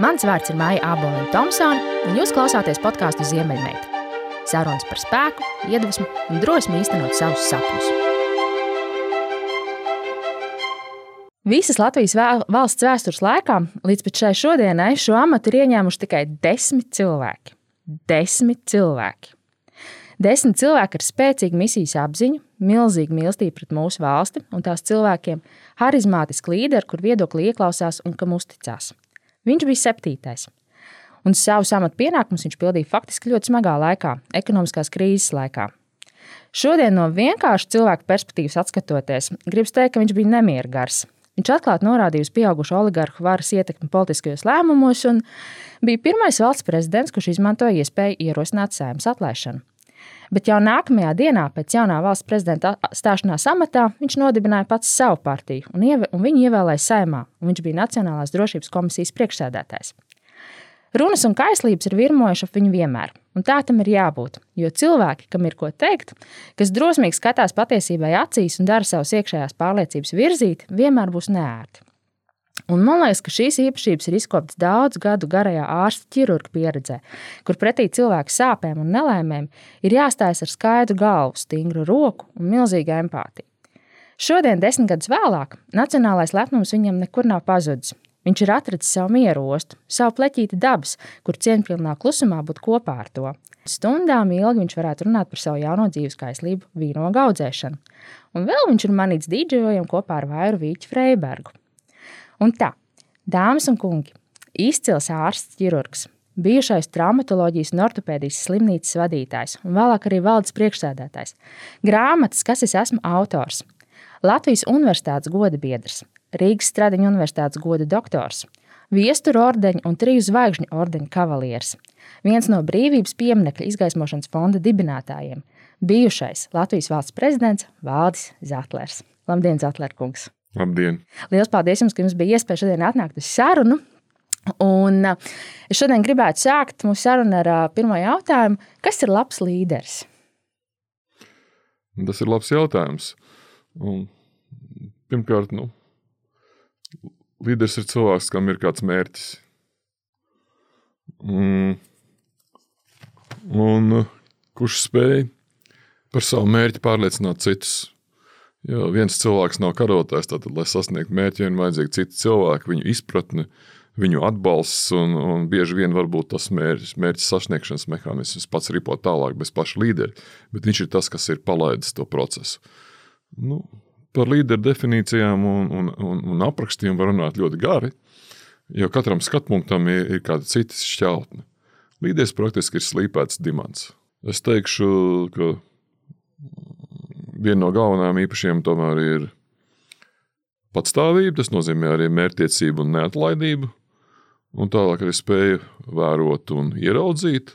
Mans vārds ir Maija Aboliņa Thompsone, un jūs klausāties podkāstu Ziemeļmeita. Sarunas par spēku, iedvesmu un drosmi īstenot savus sapņus. Visas Latvijas valsts vēstures laikā līdz šai šodienai šo amatu ir ieņēmuši tikai desmit cilvēki. Desmit cilvēki. Desmit cilvēki ar spēcīgu misijas apziņu, milzīgu mīlestību pret mūsu valsti un tās cilvēkiem, harizmātisku līderi, kur viedokli ieklausās un kam uzticās. Viņš bija septītais. Un savu amatu pienākumus viņš pildīja faktiski ļoti smagā laikā, ekonomiskās krīzes laikā. Šodien no vienkārša cilvēka perspektīvas skatoties, gribas teikt, ka viņš bija nemieru gars. Viņš atklāti norādīja uz pieaugušo oligarhu varas ietekmi politiskajos lēmumos un bija pirmais valsts prezidents, kurš izmantoja iespēju ierosināt sēmas atlaišanu. Bet jau nākamajā dienā, pēc jaunā valsts prezidenta stāšanās amatā, viņš nodibināja pats savu partiju un, ieve, un viņu ievēlēja saimā, un viņš bija Nacionālās drošības komisijas priekšsēdētājs. Runas un kaislības ir virmojuši ap viņu vienmēr, un tā tam ir jābūt. Jo cilvēki, kam ir ko teikt, kas drosmīgi skatās patiesībai acīs un dara savas iekšējās pārliecības virzīt, vienmēr būs neērti. Un man liekas, ka šīs īpašības ir izkoptas daudzu gadu garajā ārsta ķirurga pieredzē, kur pretī cilvēku sāpēm un nelēmēm ir jāstājas ar skaidru galvu, stingru roku un milzīgu empātiju. Šodien, desmit gadus vēlāk, nacionālais lepnums viņam nekur nav pazudis. Viņš ir atradzis savu mieru ostu, savu pleķīti dabas, kur cieņpilnā klusumā būt kopā ar to. Stundām ilgi viņš varētu runāt par savu jauno dzīves kaislību, vīnogu audzēšanu. Un vēl viņš ir manīts dīdžojam kopā ar Vairu Vīķu Freibergu. Un tā, dāmas un kungi, izcils ārsts, ķirurgs, bijušais traumatoloģijas un ortopēdijas slimnīcas vadītājs un vēlāk arī valdes priekšsēdētājs. Grāmatas, kas es esmu autors, Latvijas Universitātes goda biedrs, Rīgas Stradiņa Universitātes goda doktors, Viesturu ordeņa un triju zvaigžņu ordeņa kavalieris, viens no brīvības pieminiekļa izgaismošanas fonda dibinātājiem, bijušais Latvijas valsts prezidents Valdis Zatlers. Labdien, Zatlerkungs! Labdien! Lielas paldies jums, ka jums bija iespēja šodien atnākt uz sarunu. Un es šodien gribētu sākt mūsu sarunu ar pirmo jautājumu. Kas ir labs līderis? Tas ir labs jautājums. Un, pirmkārt, nu, līderis ir cilvēks, kam ir kāds mērķis. Un, un kurš spēj par savu mērķi pārliecināt citus. Jo viens cilvēks nav karotājs, tad, lai sasniegtu mērķi, ir vajadzīgi citi cilvēki, viņu izpratne, viņu atbalsts. Un, un bieži vien varbūt tas mērķis, mērķis sasniegšanas mehānisms pats ripo tālāk bez paša līdera, bet viņš ir tas, kas ir palaidis to procesu. Nu, par līderu definīcijām un, un, un, un aprakstiem var runāt ļoti gari, jo katram skatpunktam ir, ir kāda cita šķautne. Līderis praktiski ir slīpēts dimants. Es teikšu, ka viena no galvenajām īpašībām tomēr ir patstāvība. Tas nozīmē arī mērķtiecību un neatlaidību. Un tālāk arī spēju vērot un ieraudzīt,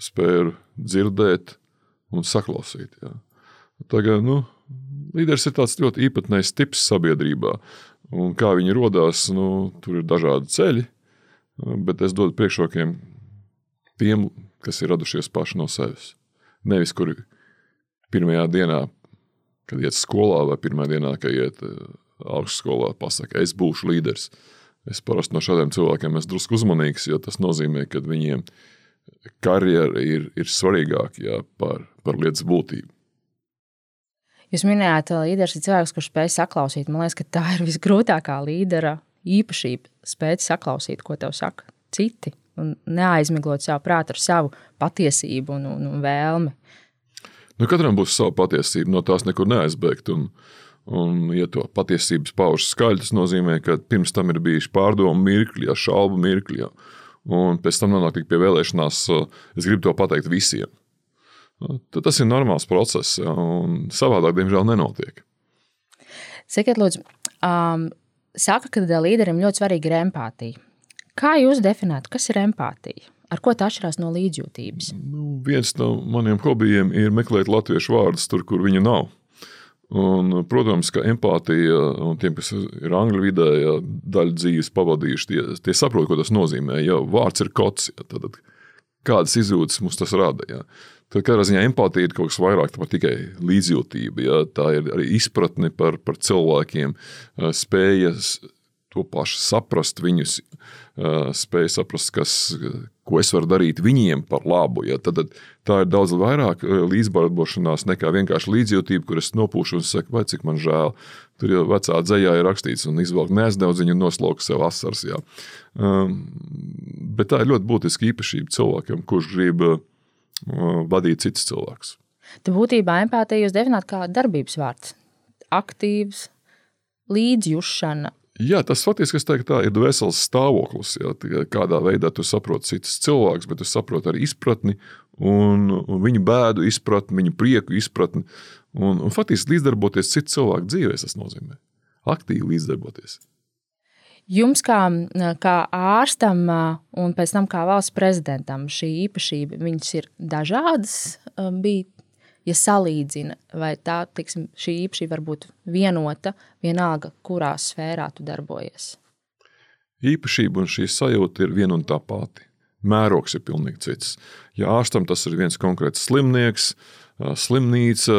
spēju dzirdēt un saklausīt. Jā. Tagad, nu, līderis ir tāds ļoti īpatnējs tips sabiedrībā. Un kā viņi radās, nu, tur ir dažādi ceļi, bet es dodu priekšrokiem tiem, kas ir radušies paši no sevis. Nevis, kuri pirmajā dienā kad iet skolā vai pirmā dienā, kad iet eh, augstskolā, pasakā, es būšu līderis. Es parasti no šādiem cilvēkiem esmu drusku uzmanīgs, jo tas nozīmē, ka viņiem karjera ir, ir svarīgāka jā, par, par lietas būtību. Jūs minējāt, ka līderis ir cilvēks, kurš spēj saklausīt. Man liekas, ka tā ir visgrūtākā līdera īpašība. Spēt saklausīt, ko tev saka citi, un neaizmiglot savu prātu ar savu patiesību un, un, un vēlmi. Nu, katram būs sava patiesība, no tās nekur neaizbēgt. Un, un, ja to patiesības pauž skaļi, tas nozīmē, ka pirms tam ir bijuši pārdomu mirkļi, šaubu mirkļi. Un pēc tam nonāk pie vēlēšanās, es gribu to pateikt visiem. Nu, tad tas ir normāls process, un savādāk, diemžēl, nenotiek. Sakiet, lūdzu, um, saka, ka līderim ļoti svarīga ir empātija. Kā jūs definētu, kas ir empātija? Ar ko tā atšķirās no līdzjūtības? Nu, viens no maniem hobijiem ir meklēt latviešu vārdus tur, kur viņu nav. Un, protams, ka empātija un tiem, kas ir angļu vidē, ja, daļa dzīves pavadījuši, tie, tie saprot, ko tas nozīmē. Ja vārds ir kots, ja, tad kādas izjūtas mums tas rada. Ja. Tad katrā ziņā empātija ir kaut kas vairāk par tikai līdzjūtību. Ja. Tā ir arī izpratne par, par cilvēkiem, spējas to pašu saprast, viņus spēj saprast, kas, ko es varu darīt viņiem par labu. Ja? Tad, tad tā ir daudz vairāk līdzbarbošanās nekā vienkārši līdzjūtība, kur es nopūšu un saku, vai cik man žēl. Tur jau vecā dzējā ir rakstīts, un izvelk neaizdaudziņu un noslauka sev asars. Ja? Um, bet tā ir ļoti būtiska īpašība cilvēkam, kurš grib uh, vadīt citus cilvēkus. Tu būtībā empātiju jūs definējat kā darbības vārds. Aktīvs, līdzjūšana, Jā, tas faktiski teiktu, tā, ir dvēseles stāvoklis. Jā, kādā veidā tu saproti citus cilvēkus, bet tu saproti arī izpratni, un, un viņu bēdu izpratni, viņu prieku izpratni. Un, un faktiski līdzdarboties citu cilvēku dzīvēm, tas nozīmē aktīvi līdzdarboties. Jums, kā, kā ārstam un pēc tam kā valsts prezidentam, šī īpašība ir dažādas. Bija ja salīdzina, vai tā, tiksim, šī īpašība var būt vienota, vienalga, kurā sfērā tu darbojies. Īpašība un šī sajūta ir viena un tā pati. Mērogs ir pilnīgi cits. Ja ārstam tas ir viens konkrēts slimnieks, slimnīca,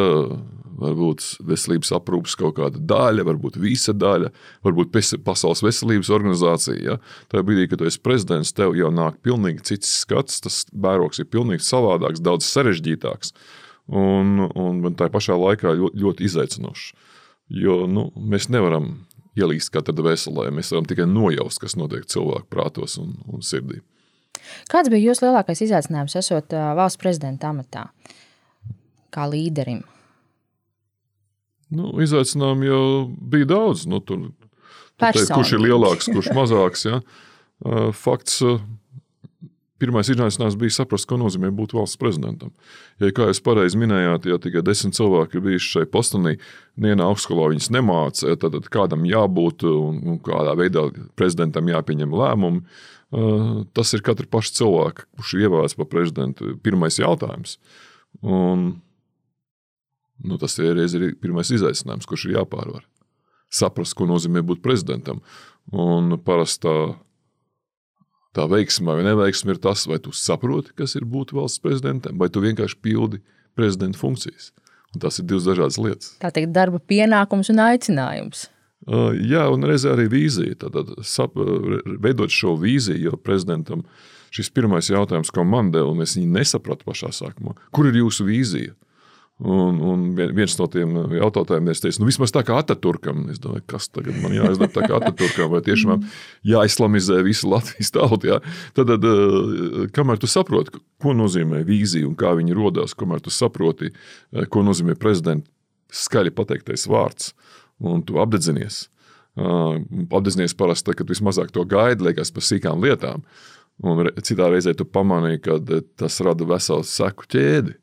varbūt veselības aprūpes kaut kāda daļa, varbūt visa daļa, varbūt Pasaules veselības organizācija. Ja? Tajā brīdī, kad tu esi prezidents, tev jau nāk pilnīgi cits skats, tas mērogs ir pilnīgi savādāks, daudz sarežģītāks un, un tā pašā laikā ļoti, ļoti izaicinošs. Jo nu, mēs nevaram ielīst katrā veselē, mēs varam tikai nojaust, kas notiek cilvēku prātos un, un sirdī. Kāds bija jūsu lielākais izaicinājums, esot valsts prezidenta amatā, kā līderim? Nu, izaicinājumu jau bija daudz. Nu, tur, tur te, kurš ir lielāks, kurš mazāks? Ja? Fakts, Pirmais izaicinājums bija saprast, ko nozīmē būt valsts prezidentam. Ja, kā jūs pareizi minējāt, ja tikai desmit cilvēki ir bijuši šai postenī, nevienā augstskolā viņas nemāca, tad, tad kādam jābūt un, un kādā veidā prezidentam jāpieņem lēmumi. Tas ir katra paša cilvēka, kurš ir ievēlēts par prezidentu, pirmais jautājums. Un, nu, tas ir arī pirmais izaicinājums, kurš ir jāpārvar. Saprast, ko nozīmē būt prezidentam. Un parasti tā veiksme vai neveiksme ir tas, vai tu saproti, kas ir būt valsts prezidentam, vai tu vienkārši pildi prezidenta funkcijas. Un tas ir divas dažādas lietas. Tā teikt, darba pienākums un aicinājums. Uh, jā, un reizē arī vīzija. Tad, sap, veidot šo vīziju, jo prezidentam šis pirmais jautājums, ko man deva, un es viņu nesapratu pašā sākumā, kur ir jūsu vīzija? Un, un viens no tiem jautājumiem ir, nu, vismaz tā kā Ataturkam. Es domāju, kas tagad man jāizdara tā kā Ataturkam, vai tiešām jāislamizē visa Latvijas tauta. Jā. Tad, tad, eh, kamēr tu saproti, ko nozīmē vīzija un kā viņa radās, kamēr tu saproti, eh, ko nozīmē prezidenta skaļi pateiktais vārds, un tu apdedzinies. Eh, apdedzinies parasti, kad vismazāk to gaidi, liekas par sīkām lietām. Un citā reizē tu pamanīji, ka tas rada veselu seku ķēdi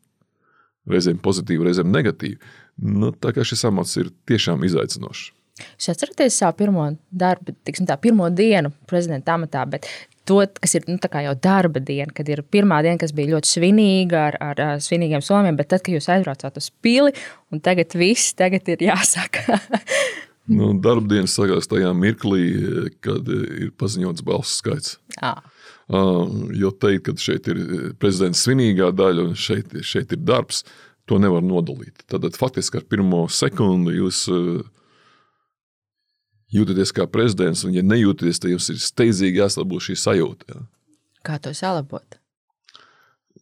reizēm pozitīvi, reizēm negatīvi. Nu, tā kā šis amats ir tiešām izaicinošs. Jūs atceraties savu pirmo darbu, tiksim, tā pirmo dienu prezidenta amatā, bet to, kas ir nu, jau darba diena, kad ir pirmā diena, kas bija ļoti svinīga ar, ar, ar svinīgiem somiem, bet tad, kad jūs aizbraucāt uz pili, un tagad viss tagad ir jāsaka. nu, darba dienas sākās tajā mirklī, kad ir paziņots balsu skaits. À. Jo teikt, ka šeit ir prezidents svinīgā daļa un šeit, šeit ir darbs, to nevar nodalīt. Tad faktiski ar pirmo sekundi jūs jūtaties kā prezidents, un, ja nejūtaties, tad jums ir steidzīgi jāsalabo šī sajūta. Jā. Kā to salabot?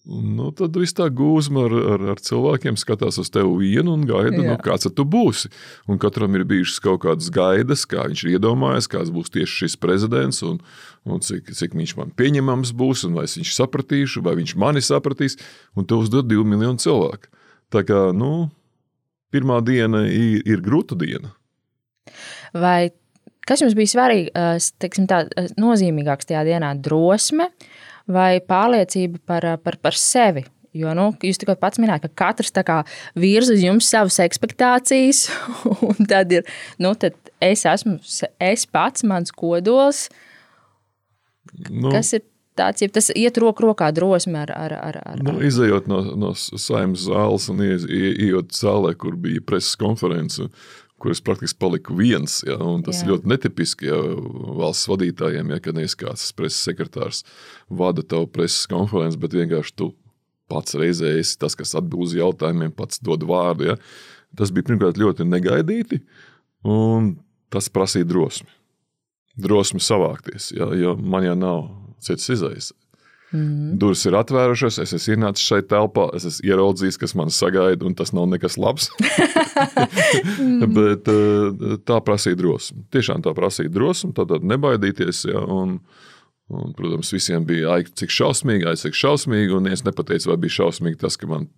Nu, tad viss tā gūzma ar, ar, ar cilvēkiem skatās uz tevi vienu un gaida, nu, Jā. nu, kāds tu būsi. Un katram ir bijušas kaut kādas gaidas, kā viņš ir iedomājies, kāds būs tieši šis prezidents, un, un cik, cik viņš man pieņemams būs, un vai viņš sapratīšu, vai viņš mani sapratīs. Un te uzdod divu miljonu cilvēku. Tā kā nu, pirmā diena ir, ir grūta diena. Vai kas jums bija svarīgi, teiksim, tā, nozīmīgāks tajā dienā? Drosme vai pārliecība par, par, par sevi. Jo nu, jūs tikko pats minējāt, ka katrs virza uz jums savas expectācijas, un tad ir, nu, tad es esmu es pats, mans kodols. Nu, kas ir tāds, ja tas iet roku rokā drosme ar. ar, ar, ar nu, izejot no, no saimnes zāles un ienākot zālē, kur bija preses konference, kur es praktiski paliku viens. Ja, tas ir ļoti netipiski ja, valsts vadītājiem, ja neesi kāds preses sekretārs vada tavu preses konferenci, bet vienkārši tu pats reizē esi tas, kas atbild uz jautājumiem, pats dod vārdu. Ja. Tas bija pirmkārt ļoti negaidīti, un tas prasīja drosmi. drosmi savākties, ja, jo man jau nav cits izaicinājums. Mm. Durvis ir atvērušās, es esmu ienācis šeit telpā, es esmu ieraudzījis, kas man sagaida, un tas nav nekas labs. Bet eh, tā prasīja drosmi. Tiešām tā prasīja drosmi, tad nebaidīties. Ja, un, un, protams, visiem bija aicināts, cik šausmīgi, ai, cik šausmīgi, un es nepateicu, vai bija šausmīgi tas, ka man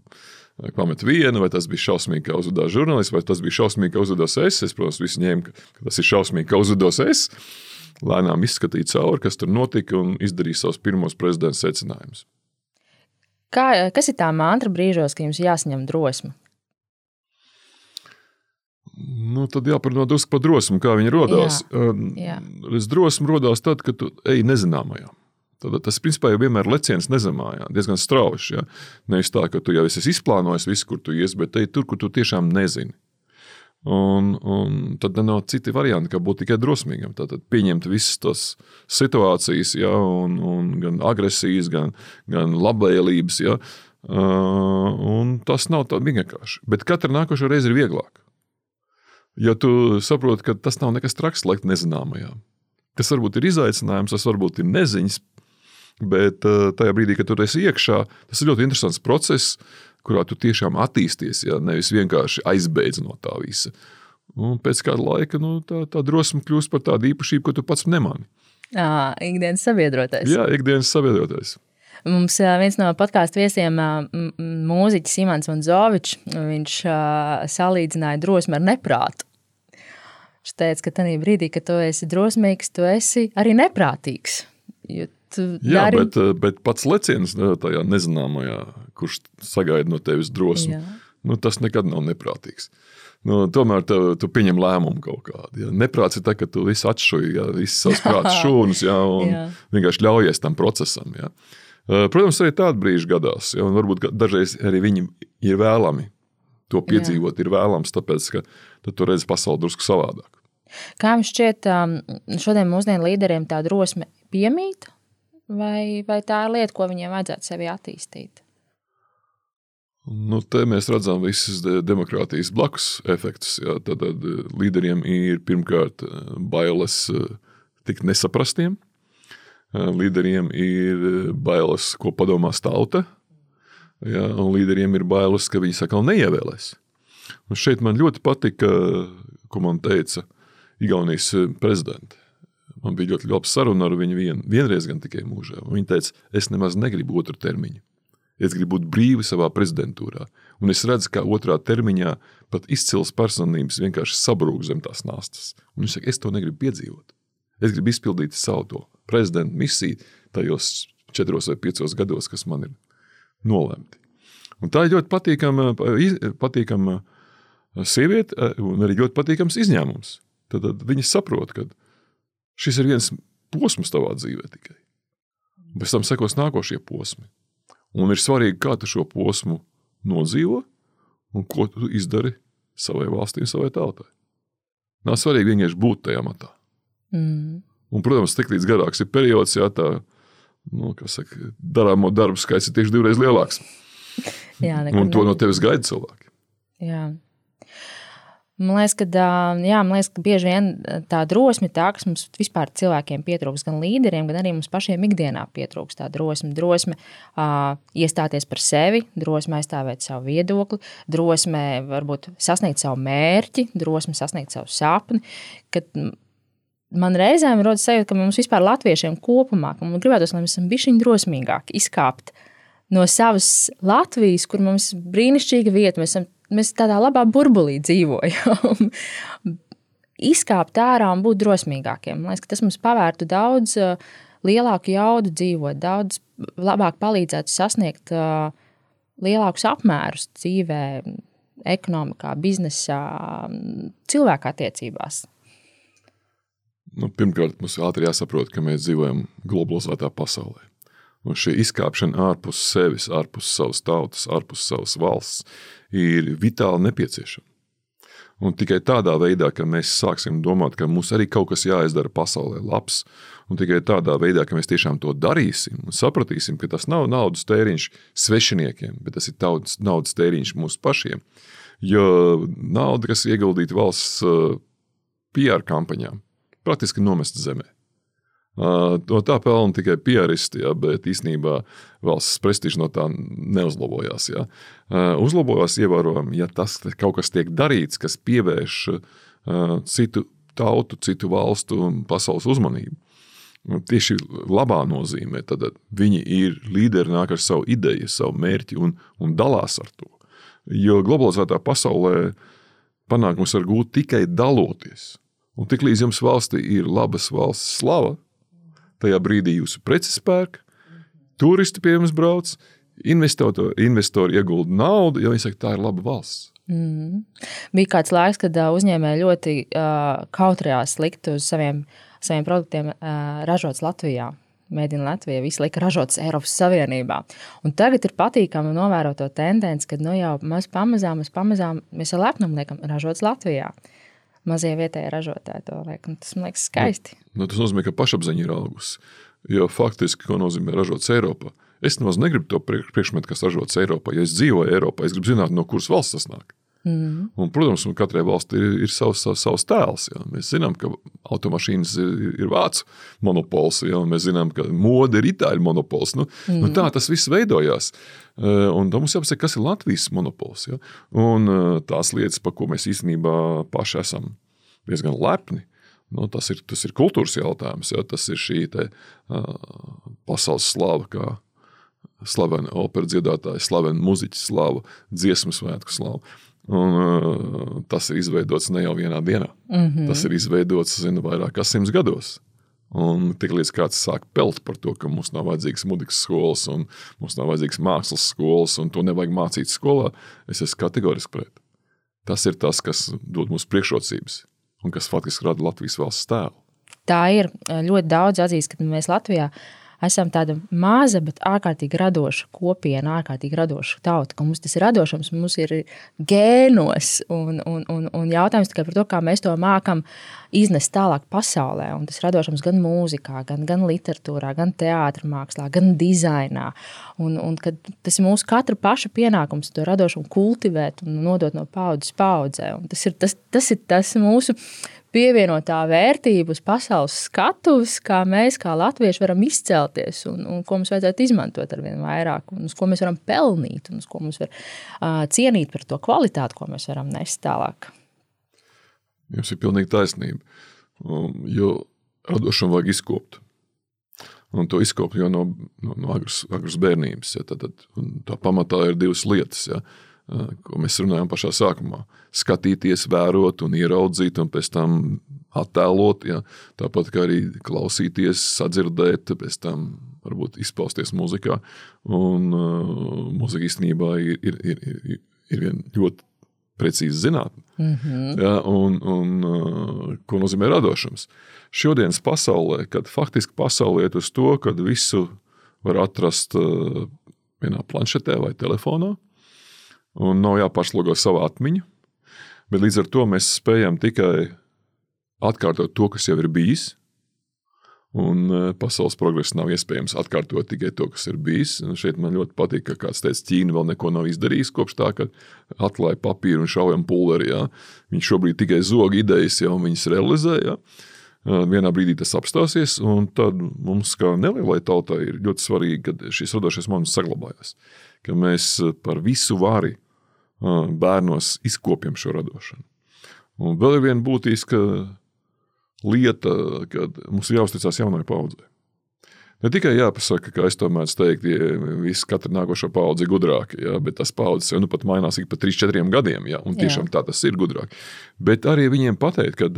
pamet vienu, vai tas bija šausmīgi, ka uzvedās žurnālists, vai tas bija šausmīgi, ka uzvedos es. Es, protams, visi ņēmu, ka tas ir šausmīgi, ka uzvedos es lēnām izskatīt cauri, kas tur notika, un izdarīt savus pirmos prezidenta secinājumus. Kā, kas ir tā mantra brīžos, kad jums jāsaņem drosme? Nu, tad jāparunā drusku par drosmi, kā viņi radās. Jā, jā. Drosme radās tad, kad tu ej nezināmajā. Tad tas principā jau vienmēr ir leciens nezemājā, diezgan strauji. Ja? Nevis tā, ka tu jau esi izplānojis visu, kur tu ies, bet ej tur, kur tu tiešām nezini. Un, un tad nav citi varianti, kā būt tikai drosmīgam. Tad pieņemt visas tās situācijas, ja, un, un gan agresijas, gan, gan labvēlības. Ja, un tas nav tā vienkārši. Bet katra nākošā reize ir vieglāk. Ja tu saproti, ka tas nav nekas traks, liekt nezināmajā. Tas varbūt ir izaicinājums, tas varbūt ir neziņas, bet tajā brīdī, kad tu esi iekšā, tas ir ļoti interesants process kurā tu tiešām attīsties, ja nevis vienkārši aizbeidz no tā visa. Un pēc kāda laika nu, tā, tā drosme kļūst par tādu īpašību, ko tu pats nemani. À, ikdienas sabiedrotais. Jā, ikdienas sabiedrotais. Mums viens no podkāstu viesiem, mūziķis Imants Vanzovičs, viņš salīdzināja drosmi ar neprātu. Viņš teica, ka tajā brīdī, kad tu esi drosmīgs, tu esi arī neprātīgs. Jo Jā, dari... bet, bet pats leciens tajā nezināmajā, kurš sagaida no tevis drosmi, nu, tas nekad nav neprātīgs. Nu, tomēr tev, tu pieņem lēmumu kaut kādu. Ja. Neprāts ir tas, ka tu visu atšuji, ja, visas savas prātas šūnas, ja, un jā. vienkārši ļaujies tam procesam. Ja. Protams, arī tādi brīži gadās, ja, un varbūt dažreiz arī viņi ir vēlami. To piedzīvot jā. ir vēlams, tāpēc, ka tu redzi pasauli drusku savādāk. Kā jums šķiet, šodien mūsdienu līderiem tā drosme piemīt? Vai, vai tā ir lieta, ko viņiem vajadzētu sevi attīstīt? Nu, te mēs redzam visas demokrātijas blakus efektus. Jā. Tad, tad eh, līderiem ir pirmkārt eh, bailes eh, tikt nesaprastiem. Līderiem ir bailes, ko padomās tauta. Jā, un līderiem ir bailes, ka viņi sakal neievēlēs. Un šeit man ļoti patika, ko man teica Igaunijas prezidents. Man bija ļoti laba saruna ar viņu vien, vienreiz, gan tikai mūžā. Viņa teica, es nemaz negribu otru termiņu. Es gribu būt brīvi savā prezidentūrā. Un es redzu, ka otrā termiņā pat izcils personības vienkārši sabrūk zem tās nastas. Un viņš saka, es to negribu piedzīvot. Es gribu izpildīt savu to prezidenta misiju tajos četros vai piecos gados, kas man ir nolemti. Un tā ir ļoti patīkama, patīkama sieviete un arī ļoti patīkams izņēmums. Tad, tad viņi saprot, ka Šis ir viens posms tavā dzīvē tikai. Pēc tam sekos nākošie posmi. Un ir svarīgi, kā tu šo posmu nodzīvo un ko tu izdari savai valstī un savai tautai. Nav svarīgi vienkārši būt tajā matā. Mm. Un, protams, tik līdz garāks ir periods, ja tā nu, saka, darāmo darbu skaits ir tieši divreiz lielāks. Jā, un to no tevis gaida cilvēki. Jā. Man liekas, ka, jā, man liekas, ka bieži vien tā drosme, tā, kas mums vispār cilvēkiem pietrūks, gan līderiem, gan arī mums pašiem ikdienā pietrūks tā drosme. Drosme uh, iestāties par sevi, drosme aizstāvēt savu viedokli, drosme varbūt sasniegt savu mērķi, drosme sasniegt savu sapni. Kad, Man reizēm rodas sajūta, ka mums vispār latviešiem kopumā, ka mums gribētos, lai mēs esam bijuši drosmīgāki, izkāpt no savas Latvijas, kur mums ir brīnišķīga vieta. Mēs esam mēs tādā labā burbulī dzīvojam. Izkāpt ārā un būt drosmīgākiem. Man liekas, tas mums pavērtu daudz uh, lielāku jaudu dzīvot, daudz labāk palīdzētu sasniegt uh, lielākus apmērus dzīvē, ekonomikā, biznesā, cilvēku attiecībās. Nu, pirmkārt, mums ātri jāsaprot, ka mēs dzīvojam globalizētā pasaulē. Un šī izkāpšana ārpus sevis, ārpus savas tautas, ārpus savas valsts ir vitāli nepieciešama. Un tikai tādā veidā, ka mēs sāksim domāt, ka mums arī kaut kas jāizdara pasaulē labs, un tikai tādā veidā, ka mēs tiešām to darīsim un sapratīsim, ka tas nav naudas tēriņš svešiniekiem, bet tas ir tautas, naudas tēriņš mums pašiem. Jo nauda, kas ieguldīta valsts uh, PR kampaņām, praktiski nomest zemē. No tā pelna tikai pieristi, ja, bet īstenībā valsts prestižs no tā neuzlabojās. Ja. Uzlabojās ievērojami, ja tas kaut kas tiek darīts, kas pievērš citu tautu, citu valstu un pasaules uzmanību. Tieši labā nozīmē, tad viņi ir līderi, nāk ar savu ideju, savu mērķi un, un dalās ar to. Jo globalizētā pasaulē panākums var gūt tikai daloties. Un tiklīdz jums valstī ir labas valsts slava, tajā brīdī jūsu preces pērk, turisti pie jums brauc, investori, iegulda naudu, jo viņi saka, tā ir laba valsts. Mm. Bija kāds laiks, kad uzņēmēji ļoti uh, kautrējās likt uz saviem, saviem produktiem uh, ražots Latvijā. Mēģina Latvija, visu lika ražots Eiropas Savienībā. Un tagad ir patīkami novērot to tendenci, ka nu jau mēs pamazām, mēs pamazām, mēs ar lepnumu liekam, ražots Latvijā. Mazie vietējie ražotāji to liek. Tas man liekas skaisti. Nu, nu, tas nozīmē, ka pašapziņa ir augusi. Jo faktiski, ko nozīmē ražots Eiropā? Es nemaz negribu to priekšmetu, kas ražots Eiropā. Ja es dzīvoju Eiropā, es gribu zināt, no kuras valsts tas nāk. Mm. Un, protams, un katrai valstī ir, ir savs, savs, savs tēls. Jā. Mēs zinām, ka automašīnas ir, ir vācu monopols, jā, un mēs zinām, ka mode ir itāļu monopols. Nu, mm. nu, tā tas viss veidojās. Eh, un tam mums jāpasaka, kas ir Latvijas monopols. Jā. Un eh, tās lietas, par ko mēs īstenībā paši esam diezgan lepni. Nu, tas, ir, tas ir kultūras jautājums, jā. tas ir šī te, uh, pasaules slava, kā slavena opera dziedātāja, slavena muziķa slava, dziesmu svētku slava. Un, uh, tas ir izveidots ne jau vienā dienā. Mm -hmm. Tas ir izveidots zinu, vairāk kā simts gados. Un tiklīdz kāds sāk pelt par to, ka mums nav vajadzīgas muzikas skolas, un mums nav vajadzīgas mākslas skolas, un to nevajag mācīt skolā, es esmu kategoriski pret. Tas ir tas, kas dod mums priekšrocības un kas faktiski rada Latvijas valsts tēlu. Tā ir ļoti daudz atzīst, ka mēs Latvijā esam esam tāda maza, bet ārkārtīgi radoša kopiena, ārkārtīgi radoša tauta. Mums tas ir radošums, mums ir gēnos, un, un, un, un jautājums tikai par to, kā mēs to mākam iznest tālāk pasaulē. Un tas radošums gan mūzikā, gan, gan literatūrā, gan teātrī, mākslā, gan dizainā. Un, un tas ir mūsu katra paša pienākums to radošumu kultivēt un nodot no paudzes paudzē. Un tas ir tas, tas, ir tas mūsu pievienotā vērtība uz pasaules skatuves, kā mēs, kā latvieši, varam izcelties un, un ko mums vajadzētu izmantot ar vien vairāk, un uz ko mēs varam pelnīt, un uz ko mums var uh, cienīt par to kvalitāti, ko mēs varam nest tālāk. Jums ir pilnīgi taisnība. Um, jo radošumu vajag izkopt. Un to izkopt jau no, no, no agras, agras bērnības. Ja, tad, tad, tā pamatā ir divas lietas. Ja ko mēs runājam pašā sākumā. Skatīties, vērot un ieraudzīt, un pēc tam attēlot. Ja? Tāpat kā arī klausīties, sadzirdēt, pēc tam varbūt izpausties muzikā. Un uh, mūzika īstenībā ir, ir, ir, ir, ir viena ļoti precīza zinātne. Mm -hmm. ja, un, un, uh, ko nozīmē radošums? Šodienas pasaulē, kad faktiski pasaulē iet uz to, ka visu var atrast uh, vienā planšetē vai telefonā, un nav jāpārslogo savu atmiņu. Bet līdz ar to mēs spējam tikai atkārtot to, kas jau ir bijis. Un e, pasaules progress nav iespējams atkārtot tikai to, kas ir bijis. Un šeit man ļoti patīk, ka kāds teica, Ķīna vēl neko nav izdarījusi kopš tā, kad atklāja papīru un šaujam pulveri. Ja. Viņš šobrīd tikai zog idejas, jau viņas realizē. Ja. E, vienā brīdī tas apstāsies, un tad mums, kā nelielai tautai, ir ļoti svarīgi, ka šis radošais moments saglabājas. Ka mēs par visu vari bērnos izkopjam šo radošanu. Un vēl ir viena būtiska lieta, kad mums ir jāuzticas jaunai paudzei. Ne tikai jāpasaka, ka es tomēr teiktu, ka visi katra nākošā paudze ir gudrāka, ja, bet tas paudzes jau nu pat mainās ik pa 3-4 gadiem, ja, un tiešām jā. tā tas ir gudrāk. Bet arī viņiem pateikt, ka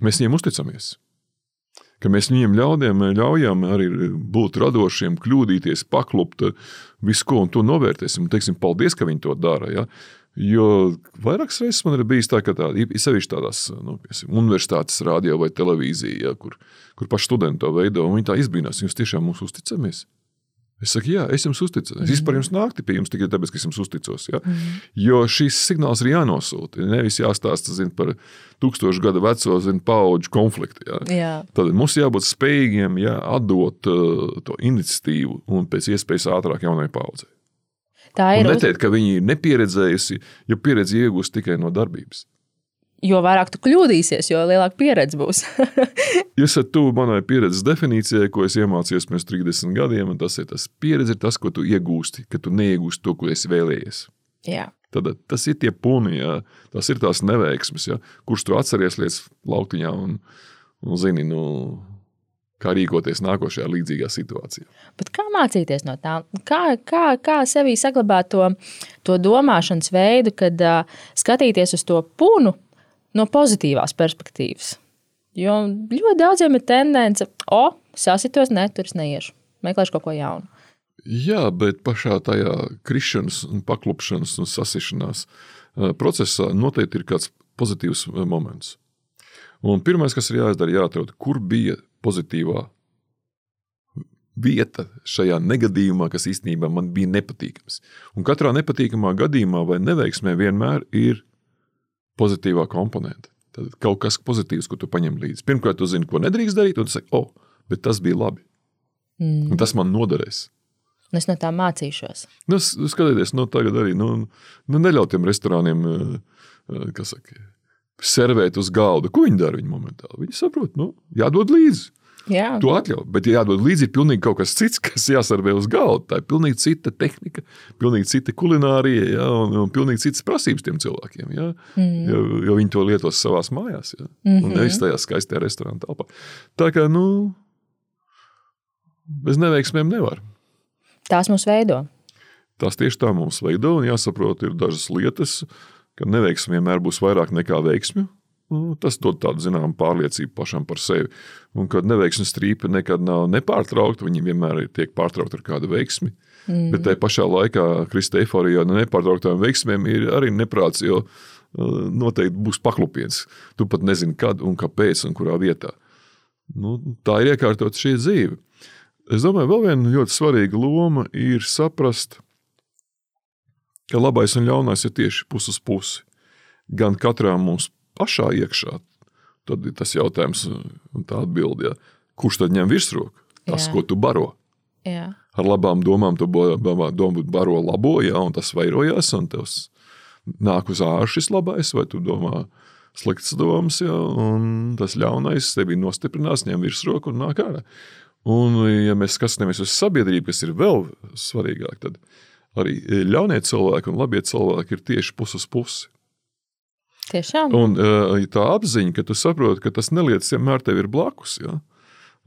mēs viņiem uzticamies ka mēs viņiem ļaudiem, ļaujam arī būt radošiem, kļūdīties, paklupt visu, ko un to novērtēsim. Un teiksim, paldies, ka viņi to dara. Ja? Jo vairākas reizes man ir bijis tā, ka tā, sevišķi tādās nu, piesim, universitātes radio vai televīzijā, ja, kur, kur paši studenti to veido, un viņi tā izbrīnās, jūs tiešām mums uzticamies. Es saku, jā, es jums uzticos. Es vispār jums nāktu pie jums tikai tāpēc, ka es jums uzticos. Ja? Mm. Jo šīs signāls ir jānosūta. Nevis jāstāsta zin, par tūkstošu gadu veco zin, paudžu konfliktu. Ja? Jā. Tad mums jābūt spējīgiem ja, atdot uh, to iniciatīvu un pēc iespējas ātrāk jaunai paudzei. Tā ir. Un neteikt, ka viņi ir nepieredzējusi, jo pieredzi iegūst tikai no darbības. Jo vairāk tu kļūdīsies, jo lielāka pieredze būs. Jūs esat tuvu manai pieredzes definīcijai, ko es iemācījos pirms 30 gadiem. Tas ir tas pieredze, ir tas, ko tu iegūsti, ka tu neiegūsti to, ko esi vēlējies. Jā. Tad tas ir tie puni, jā. tas ir tās neveiksmes, jā. kurš tu atceries līdz lauktiņā un, un zini, nu, kā rīkoties nākošajā līdzīgā situācijā. Bet kā mācīties no tā? Kā, kā, kā sevī saglabāt to, to domāšanas veidu, kad uh, skatīties uz to punu no pozitīvās perspektīvas? Jo ļoti daudziem ir tendence, o, sasitos, ne, tur es neiešu, meklēšu kaut ko jaunu. Jā, bet pašā tajā krišanas, paklupšanas un sasišanās procesā noteikti ir kāds pozitīvs moments. Un pirmais, kas ir jāizdara, jāatrod, kur bija pozitīvā vieta šajā negadījumā, kas īstenībā man bija nepatīkams. Un katrā nepatīkamā gadījumā vai neveiksmē vienmēr ir pozitīvā komponente. Tad kaut kas pozitīvs, ko tu paņem līdzi. Pirmkārt, tu zini, ko nedrīkst darīt, un tu saki, oh, bet tas bija labi. Mm. Un tas man noderēs. Un es no tā mācīšos. Nu, skatieties, nu, tagad arī nu, nu, neļaut tiem restorāniem, eh, eh, kas saka, servēt uz galda. Ko viņi dara? Viņi momentāli viņi saprot, nu, jādod līdzi. Jā. To atļauj. Bet, ja jādod līdzi, ir pilnīgi kaut kas cits, kas jāsarvē uz galda. Tā ir pilnīgi cita tehnika, pilnīgi cita kulinārija, jā, un, un pilnīgi citas prasības tiem cilvēkiem. Jā, mm. jo, jo viņi to lietos savā mājās, jā, mm -hmm. un nevis tajā skaistajā restorāna telpā. Tā kā, nu, bez neveiksmēm nevar. Tās mūs veido. Tās tieši tā mums veido, un jāsaprot, ir dažas lietas, ka neveiksmi vienmēr būs vairāk nekā veiksmi. Nu, tas dod tādu zināmu pārliecību pašam par sevi. Un kad neveiksmes strīpa nekad nav nepārtraukta, viņi vienmēr tiek pārtraukti ar kādu veiksmi. Mm. Bet tajā pašā laikā kristē eforijā no nepārtrauktām veiksmēm ir arī neprāts, jo noteikti būs paklupiens. Tu pat nezini, kad un kāpēc un kurā vietā. Nu, tā ir iekārtot šī dzīve. Es domāju, vēl viena ļoti svarīga loma ir saprast, ka labais un ļaunais ir tieši puses pusi. Gan katrā mums pašā iekšā, tad ir tas jautājums, un tā atbilde, ja, kurš tad ņem virsroku? Tas, Jā. ko tu baro. Jā. Ar labām domām tu baro labo, ja, un tas vairojās, un tev nāk uz ārā šis labais, vai tu domā sliktas domas, ja, un tas ļaunais tevi nostiprinās, ņem virsroku un nāk ārā. Un, ja mēs skatāmies uz sabiedrību, kas ir vēl svarīgāk, tad arī ļaunie cilvēki un labie cilvēki ir tieši puses pusi. Tiešām. Un uh, tā apziņa, ka tu saproti, ka tas nelietas vienmēr tev ir blakus. Ja?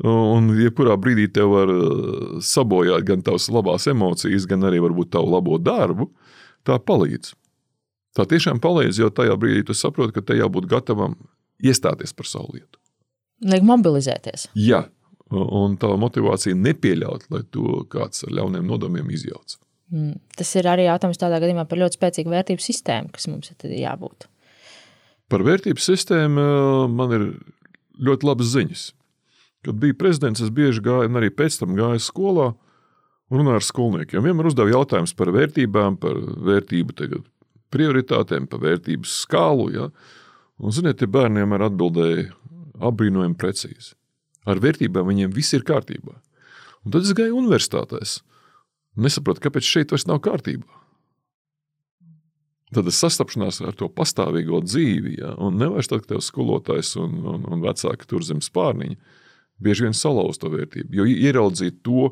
Un jebkurā brīdī tev var uh, sabojāt gan tavas labās emocijas, gan arī varbūt tavu labo darbu, tā palīdz. Tā tiešām palīdz, jo tajā brīdī tu saproti, ka te jābūt gatavam iestāties par savu lietu. Liek mobilizēties. Jā, un tā motivācija nepieļaut, lai to kāds ar ļauniem nodomiem izjauc. Mm. Tas ir arī jautājums tādā gadījumā par ļoti spēcīgu vērtību sistēmu, kas mums ir jābūt. Par vērtību sistēmu eh, man ir ļoti labas ziņas. Kad biju prezidents, es bieži gāju, un arī pēc tam gāju skolā un runāju ar skolniekiem. Vienmēr uzdevu jautājumus par vērtībām, par vērtību tagad, prioritātēm, par vērtības skālu. Ja? Un, ziniet, tie bērni vienmēr atbildēja apbrīnojami precīzi. Ar vērtībām viņiem viss ir kārtībā. Un tad es gāju universitātēs. Nesapratu, kāpēc šeit vairs nav kārtībā. Tad sastapšanās ar to pastāvīgo dzīvi, ja, un nevis tad, kad tev skolotājs un, un, un vecāki tur zem spārniņa, bieži vien salauz to vērtību. Jo ieraudzīt to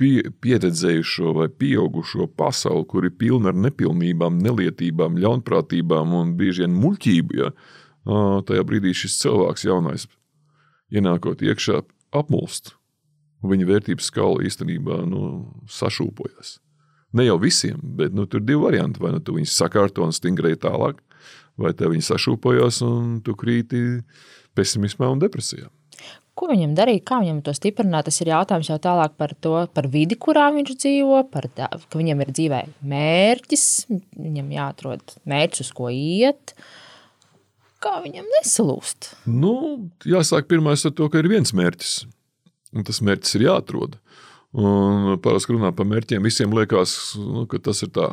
pie, pieredzējušo vai pieaugušo pasauli, kur ir pilna ar nepilnībām, nelietībām, ļaunprātībām un bieži vien muļķību, ja, tajā brīdī šis cilvēks jaunais ienākot iekšā apmulst. Viņa vērtības skala īstenībā nu, sašūpojas. Ne jau visiem, bet nu, tur ir divi varianti. Vai nu tu viņus sakārto un stingrēji tālāk, vai te viņi sašūpojas un tu krīti pesimismā un depresijā. Ko viņam darīt, kā viņam to stiprināt? Tas ir jautājums jau tālāk par to, par vidi, kurā viņš dzīvo, par tā, ka viņam ir dzīvē mērķis, viņam jāatrod mērķis, uz ko iet. Kā viņam nesalūst? Nu, jāsāk pirmais ar to, ka ir viens mērķis, un tas mērķis ir jāatrod. Un parasti runā par mērķiem. Visiem liekas, nu, ka tas ir tā.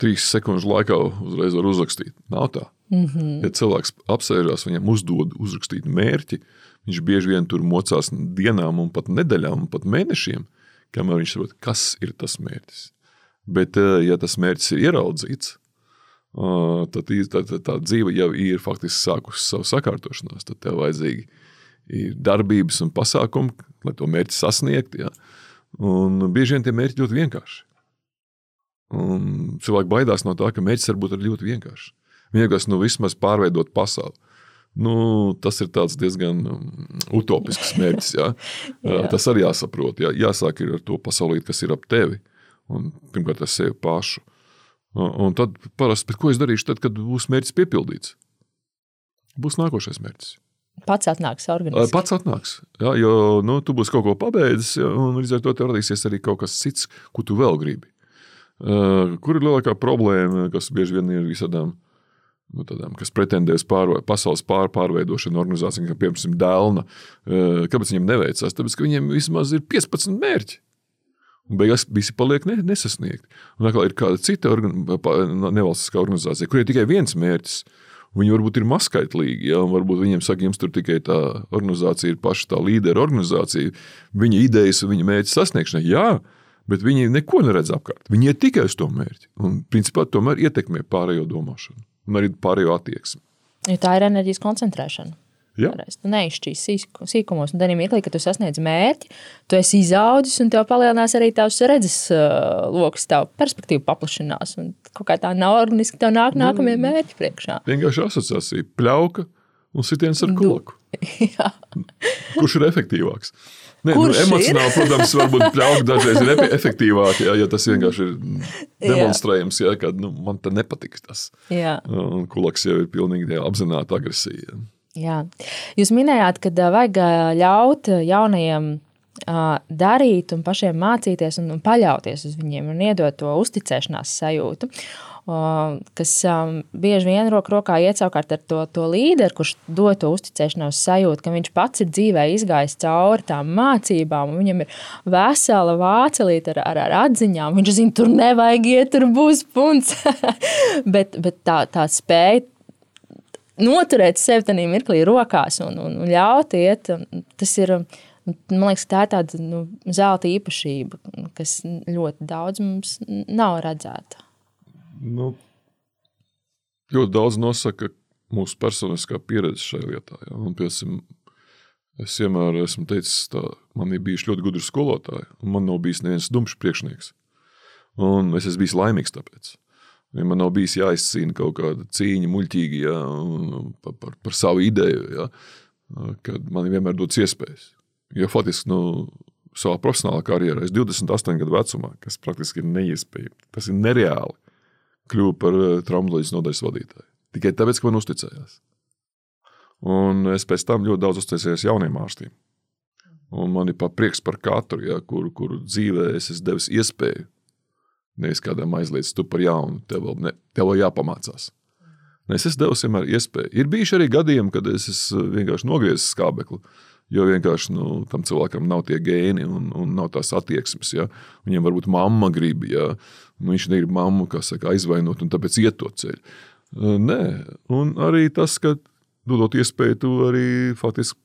Trīs sekundžu laikā uzreiz var uzrakstīt. Nav tā. Mm -hmm. Ja cilvēks apsēžās, viņam uzdod uzrakstīt mērķi, viņš bieži vien tur mocās dienām, un pat nedēļām, un pat mēnešiem, kamēr viņš saprot, kas ir tas mērķis. Bet, eh, ja tas mērķis ir ieraudzīts, tad tā, tā, tā dzīve jau ir faktiski sākusi savu sakārtošanos. Tad tev vajadzīgi ir darbības un pasākumi, lai to mērķi sasniegtu. Ja? Un bieži vien tie mērķi ļoti vienkārši. Un cilvēki baidās no tā, ka mērķis var būt ļoti vienkāršs. Vienkārši nu, vismaz pārveidot pasauli. Nu, tas ir diezgan um, utopisks mērķis. Ja? jā. Tas arī jāsaprot. Jā. Jāsāk ar to pasaulīt, kas ir ap tevi. Un, pirmkārt, ar sevi pašu. Un tad parasti, ko es darīšu, tad, kad būs mērķis piepildīts? Būs nākošais mērķis. Pats atnāks organizēt. Pats atnāks. Jā, jo nu, tu būsi kaut ko pabeidzis, un līdz ar to tev radīsies arī kaut kas cits, ko tu vēl gribi. Uh, kur ir lielākā problēma, kas bieži vien ir visādām, nu, tādām, kas pretendē uz pārvē, pasaules pār, pārveidošanu organizācijām, kā piemēram Dēlna. Uh, kāpēc viņiem neveicās? Tāpēc, ka viņiem vismaz ir 15 mērķi. Un beigās visi paliek ne, nesasniegti. Un atkal ir kāda cita organ, nevalstiskā organizācija, kur ir tikai viens mērķis. Viņi varbūt ir mazskaitlīgi, ja, un varbūt viņiem saka, jums tur tikai tā organizācija ir paša tā līdera organizācija, viņa idejas un viņa mērķa sasniegšanai. Jā, bet viņi neko neredz apkārt. Viņi ir tikai uz to mērķi. Un, principā, tomēr ietekmē pārējo domāšanu un arī pārējo attieksmi. Jo tā ir enerģijas koncentrēšana. Jā. Tu neizšķīsi sīkumos, un tajā mirklī, kad tu sasniedz mērķi, tu esi izaudzis, un tev palielinās arī tavs redzes uh, lokus, tev perspektīva paplašinās. Un kaut kā tā nav organiski, tev nāk nākamie mērķi priekšā. Vienkārši asociācija - pļauka un sitiens ar kulaku. Kurš ir efektīvāks? Nē, nu, emocionāli, ir? protams, varbūt pļauka dažreiz ir efektīvāk, ja, ja tas vienkārši ir demonstrējams, ja, ka nu, man te nepatīk tas. Jā. Un kulaks jau ir pilnīgi apzināta agresija. Jā. Jūs minējāt, ka vajag ļaut jaunajiem darīt un pašiem mācīties un paļauties uz viņiem un iedot to uzticēšanās sajūtu. Kas bieži vien roku rokā iet savukārt ar to, to līderi, kurš dod to uzticēšanos sajūtu, ka viņš pats ir dzīvē izgājis cauri tām mācībām, un viņam ir vesela vācelīte ar, ar, ar atziņām. Viņš zina, tur nevajag iet, tur būs punts. bet, bet tā, tā spēja noturēt sevi tajā mirklī rokās un, un, un ļaut iet. Tas ir, man liekas, tā ir tāda nu, zelta īpašība, kas ļoti daudz mums nav redzēta. Nu, ļoti daudz nosaka mūsu personiskā pieredze šajā lietā. Ja? Un, piemēram, es vienmēr esmu teicis, ka man ir bijuši ļoti gudri skolotāji, un man nav bijis neviens dumšs priekšnieks. Un es esmu bijis laimīgs tāpēc. Ja man nav bijis jāizcīna kaut kāda cīņa, muļķīga ja, par, par, par savu ideju, ja, kad man vienmēr dodas iespējas. Jo faktiski nu, savā profesionālā karjerā, es 28 gadu vecumā, kas praktiski ir neiespējami, tas ir nereāli, kļuvu par eh, traumatoloģijas nodaļas vadītāju. Tikai tāpēc, ka man uzticējās. Un es pēc tam ļoti daudz uzticējos jauniem ārstiem. Un man ir prieks par katru, ja, kuru, kuru dzīvē es esmu devis iespēju Nevis kādam aizliedz, tu par jaunu, tev vēl, ne, tev vēl jāpamācās. Es esmu devis vienmēr iespēju. Ir bijuši arī gadījumi, kad es vienkārši nogriezis skābekli. Jo vienkārši nu, tam cilvēkam nav tie gēni un, un nav tās attieksmes. Ja? Viņam varbūt mamma grib, ja nu, viņš negrib mammu saka, aizvainot un tāpēc iet to ceļu. Nē, un arī tas, ka dodot iespēju, tu arī faktiski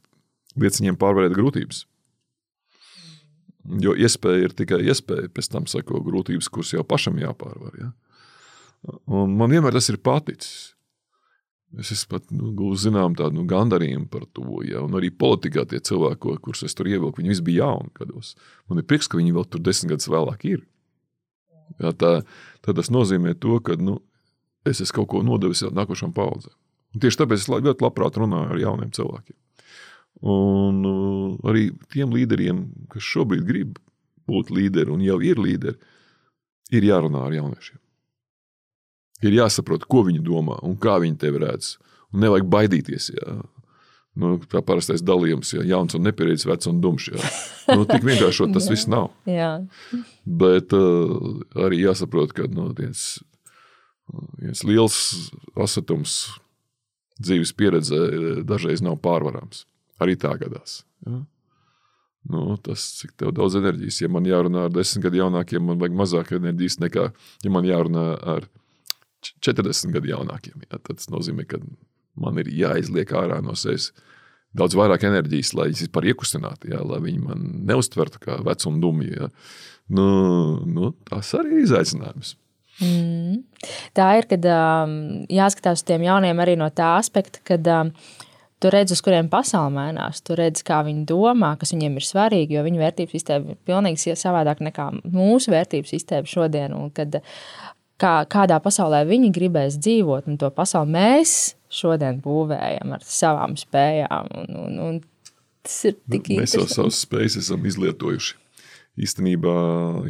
liec viņiem pārvarēt grūtības. Jo iespēja ir tikai iespēja, pēc tam seko grūtības, kuras jau pašam jāpārvar. Ja? Un man vienmēr tas ir paticis. Es esmu pat nu, gūstis zinām tādu nu, gandarījumu par to. Ja? Un arī politikā tie cilvēki, kurus es tur ievilku, viņi visi bija jauni gados. Man ir prieks, ka viņi vēl tur desmit gadus vēlāk ir. Ja, tā, tā tas nozīmē to, ka nu, es esmu kaut ko nodevis nākošām paudzēm. Tieši tāpēc es ļoti labprāt runāju ar jauniem cilvēkiem. Un uh, arī tiem līderiem, kas šobrīd grib būt līderi un jau ir līderi, ir jārunā ar jauniešiem. Ir jāsaprot, ko viņi domā un kā viņi tevi redz. Un nevajag baidīties. Jā. Nu, tā parastais dalījums, ja jauns un nepieredzējis, vecs un dumšs. Nu, tik vienkārši tas viss nav. Jā. Bet uh, arī jāsaprot, ka nu, viens, viens liels asatums dzīves pieredzē dažreiz nav pārvarams. Arī tā gadās. Ja? Nu, tas, cik daudz enerģijas, ja man jārunā ar desmit gadu jaunākiem, man vajag mazāk enerģijas nekā, ja man jārunā ar 40 gadu jaunākiem. Ja? Tad tas nozīmē, ka man ir jāizliek ārā no sevis daudz vairāk enerģijas, lai viņas vispār iekustinātu, ja? lai viņi man neuztvertu kā vecumu dumju. Ja? Nu, nu, tas arī ir izaicinājums. Mm. Tā ir, kad um, jāskatās uz tiem jauniem arī no tā aspekta, kad um, tu redzi, uz kuriem pasaule mainās. Tu redzi, kā viņi domā, kas viņiem ir svarīgi, jo viņu vērtības sistēma ir pilnīgi savādāk nekā mūsu vērtības sistēma šodien. Kad, kā, kādā pasaulē viņi gribēs dzīvot, un to pasauli mēs šodien būvējam ar savām spējām. Un, un, un tas ir tik nu, mēs jau savas spējas esam izlietojuši. Īstenībā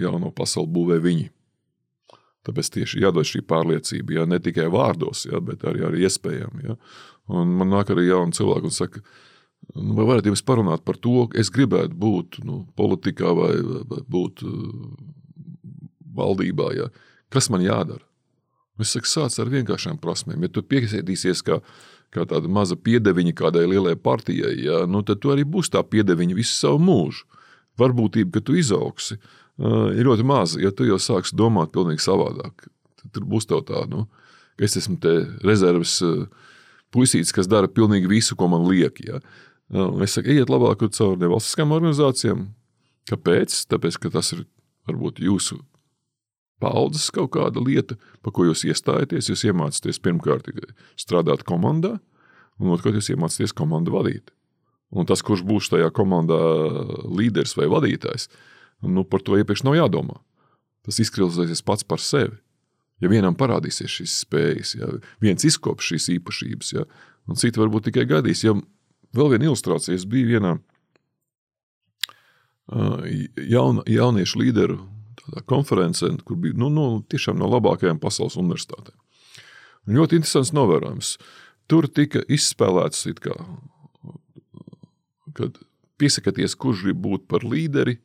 jauno pasauli būvē viņi. Tāpēc tieši jādod šī pārliecība, ja, ne tikai vārdos, ja, bet arī ar iespējām. Ja. Un man nāk arī jauni cilvēki un saka, nu, vai varat jums parunāt par to, ka es gribētu būt nu, politikā vai, vai būt uh, valdībā. Ja. Kas man jādara? Es saku, sāc ar vienkāršām prasmēm. Ja tu piesēdīsies kā, kā tāda maza piedeviņa kādai lielai partijai, ja, nu, tad tu arī būsi tā piedeviņa visu savu mūžu. Varbūtība, ka tu izaugsi, uh, ir ļoti maza. Ja tu jau sāksi domāt pavisam savādāk, tad būs tā, nu, ka es esmu rezerves uh, puisītis, kas dara pilnīgi visu, ko man liek. Ja. Uh, es saku, ejiet labāk caur nevalstiskām organizācijām. Kāpēc? Tāpēc, ka tas ir varbūt jūsu paudzes kaut kāda lieta, par ko jūs iestājaties. Jūs iemācāties pirmkārt strādāt komandā, un otrkārt jūs iemācāties komandu vadīt. Un tas, kurš būs tajā komandā līderis vai vadītājs, nu, par to iepriekš nav jādomā. Tas izkristalizēsies pats par sevi. Ja vienam parādīsies šīs spējas, ja viens izkops šīs īpašības, ja, un citi varbūt tikai gaidīs. Ja vēl viena ilustrācija, es biju vienā jauna, jauniešu līderu konferencē, kur bija nu, nu, tiešām no labākajām pasaules universitātēm. Un ļoti interesants novērojums. Tur tika izspēlēts, kā, kad piesakieties, kurš grib būt par līderi,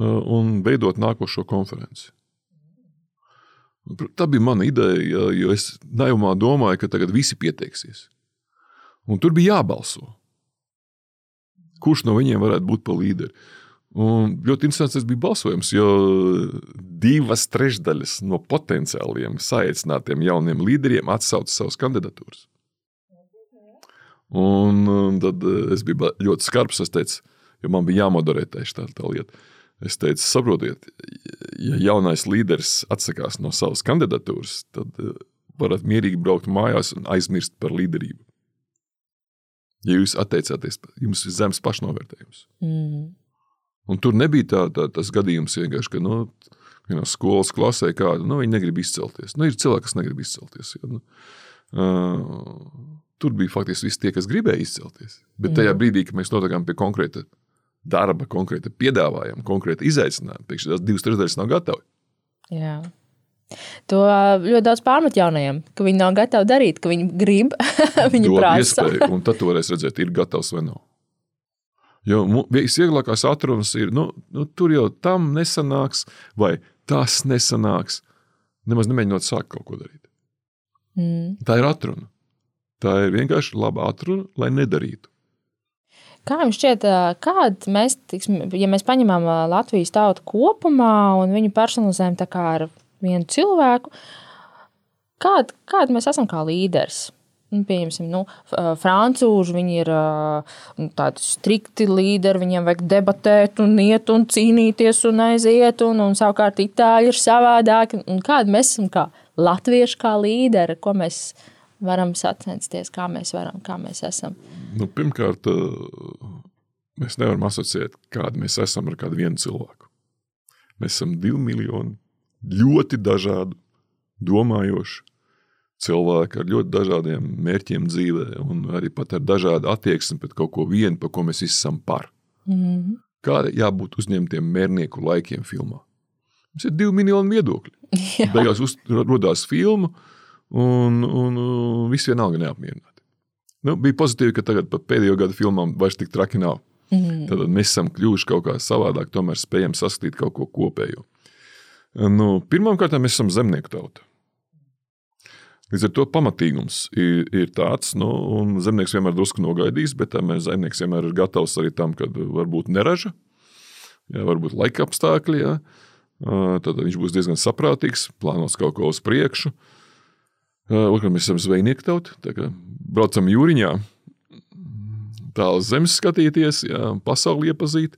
un veidot nākošo konferenci. Tā bija mana ideja, jo es naivumā domāju, ka tagad visi pieteiksies. Un tur bija jābalso. Kurš no viņiem varētu būt par līderi? Un ļoti interesants tas bija balsojums, jo divas trešdaļas no potenciāliem saicinātiem jauniem līderiem atsauca savas kandidatūras. Un tad es biju ļoti skarbs. Es teicu, jo man bija jāmoderē tieši tā, tā lieta. Es teicu, saprotiet, ja jaunais līderis atsakās no savas kandidatūras, tad eh, varat mierīgi braukt mājās un aizmirst par līderību. Ja jūs atteicāties, jums ir zemes pašnovērtējums. Mm. Un tur nebija tā, tā, tas gadījums, ka nu, no skolas klasē kāda nu, negrib izcelties. Nu, ir cilvēki, kas negrib izcelties. Ja, nu, uh, tur bija faktiski visi tie, kas gribēja izcelties. Bet tajā mm. brīdī, kad mēs nonākām pie konkrēta darba, konkrēta piedāvājuma, konkrēta izaicinājuma. Pēkšņi tās divas trešdaļas nav gatavi. Jā. To ļoti daudz pārmet jaunajiem, ka viņi nav gatavi darīt, ka viņi grib, viņi prasa. Iespēju, un tad varēs redzēt, ir gatavs vai nav. Jo visvieglākās atrunas ir, nu, nu, tur jau tam nesanāks, vai tas nesanāks. Nemaz nemēģinot sākt kaut ko darīt. Mm. Tā ir atruna. Tā ir vienkārši laba atruna, lai nedarītu. Kā jums šķiet, kāda mēs, tiksim, ja mēs paņemam Latvijas tautu kopumā un viņu personalizējam ar vienu cilvēku, kāda, kāda mēs esam kā līderis? Nu, pieņemsim, nu, frančūži viņi ir nu, tādi strikti līderi, viņiem vajag debatēt, un iet un cīnīties, un aiziet. Un, un savukārt itāļi ir savādāki. Kāda mēs esam kā latvieši, kā līderi, ko mēs varam sacensties, kā mēs varam, kā mēs esam? Nu, pirmkārt, eh, mēs nevaram asociēt, kāda mēs esam ar kādu vienu cilvēku. Mēs esam divi miljoni ļoti dažādu, domājošu cilvēku ar ļoti dažādiem mērķiem dzīvē, un arī ar dažādu attieksmi pret kaut ko vienu, par ko mēs esam par. Mm -hmm. Kāda jābūt uzņemtiem mērnieku laikiem filmā? Mums ir divi miljoni viedokļi. Beigās radās filma, un, un, un viss vienalga neapmierināti. Nu, bija pozitīvi, ka tagad pēdējo gadu filmām vairs tik traki nav. Mm. Tad mēs esam kļuvuši kaut kā savādāk, tomēr spējam saskatīt kaut ko kopējo. Nu, Pirmkārt, mēs esam zemnieku tauta. Līdz ar to pamatīgums ir, ir tāds, nu, un zemnieks vienmēr drusku nogaidīs, bet zemnieks vienmēr ir gatavs arī tam, kad varbūt neraža, jā, varbūt laika apstākļi. Jā. Tad viņš būs diezgan saprātīgs, plānos kaut ko uz priekšu. Otrkārt, mēs esam zvejnieku tauta braucam jūriņā, tālu zemes skatīties, jā, pasauli iepazīt.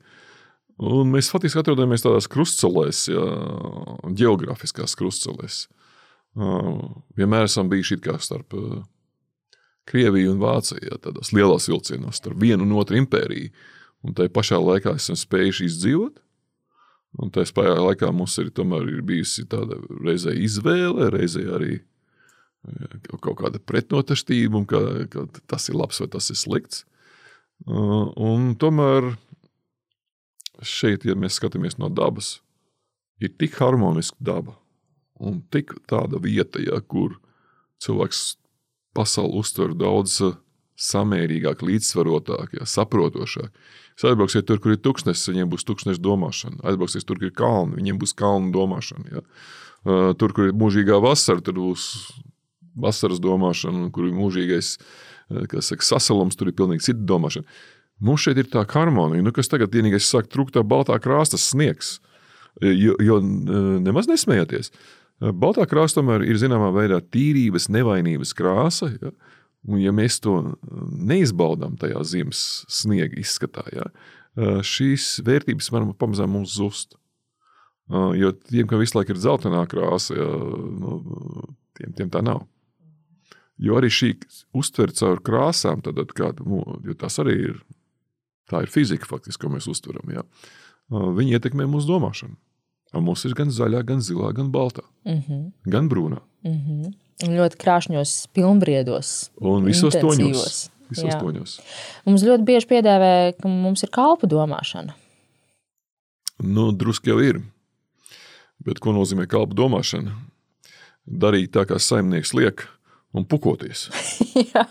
Un mēs faktiski atrodamies tādās krustcelēs, jā, geogrāfiskās krustcelēs. Vienmēr esam bijuši starp Krieviju un Vāciju, jā, tādos lielos vilcienos, starp vienu un otru impēriju. Un tajā pašā laikā esam spējuši izdzīvot. Un tajā pašā laikā mums ir, ir bijusi tāda reizē izvēle, reizē arī kaut kāda pretnotaštība, ka, ka tas ir labs vai tas ir slikts. Un tomēr šeit, ja mēs skatāmies no dabas, ir tik harmoniska daba un tik tāda vieta, ja, kur cilvēks pasauli uztver daudz eh, samērīgāk, līdzsvarotāk, ja, saprotošāk. Jūs aizbrauksiet tur, kur ir tūkstnesis, viņiem būs tūkstneša domāšana. Aizbrauksiet tur, kur ir kalni, viņiem būs kalnu domāšana. Ja. Eh, tur, kur ir mūžīgā vasara, tur būs vasaras domāšana, kur ir mūžīgais eh, saka, sasalums, tur ir pilnīgi cita domāšana. Mums šeit ir tā harmonija, nu, kas tagad vienīgais sāk trūkt tā baltā krāsta sniegs. Jo, jo nemaz nesmējieties. Baltā krāsa tomēr ir zināmā veidā tīrības, nevainības krāsa. Ja? Un, ja mēs to neizbaudām tajā ziemas sniega izskatā, ja, šīs vērtības varam pamazām mums zust. Jo tiem, kam visu laiku ir dzeltenā krāsa, ja, nu, tiem, tiem tā nav. Jo arī šī uztvere caur krāsām, tad, kad, nu, tas arī ir Tā ir fizika, faktiski, ko mēs uztveram. Jā. Viņi ietekmē mūsu domāšanu. Mums ir gan zaļā, gan zilā, gan baltā, mm -hmm. gan brūnā. Mm -hmm. Ļoti krāšņos, pilnbriedos. Un visos toņos. Visos toņos. Mums ļoti bieži piedāvā, ka mums ir kalpu domāšana. Nu, drusku jau ir. Bet ko nozīmē kalpu domāšana? Darīt tā, kā saimnieks liek, un pukoties. jā,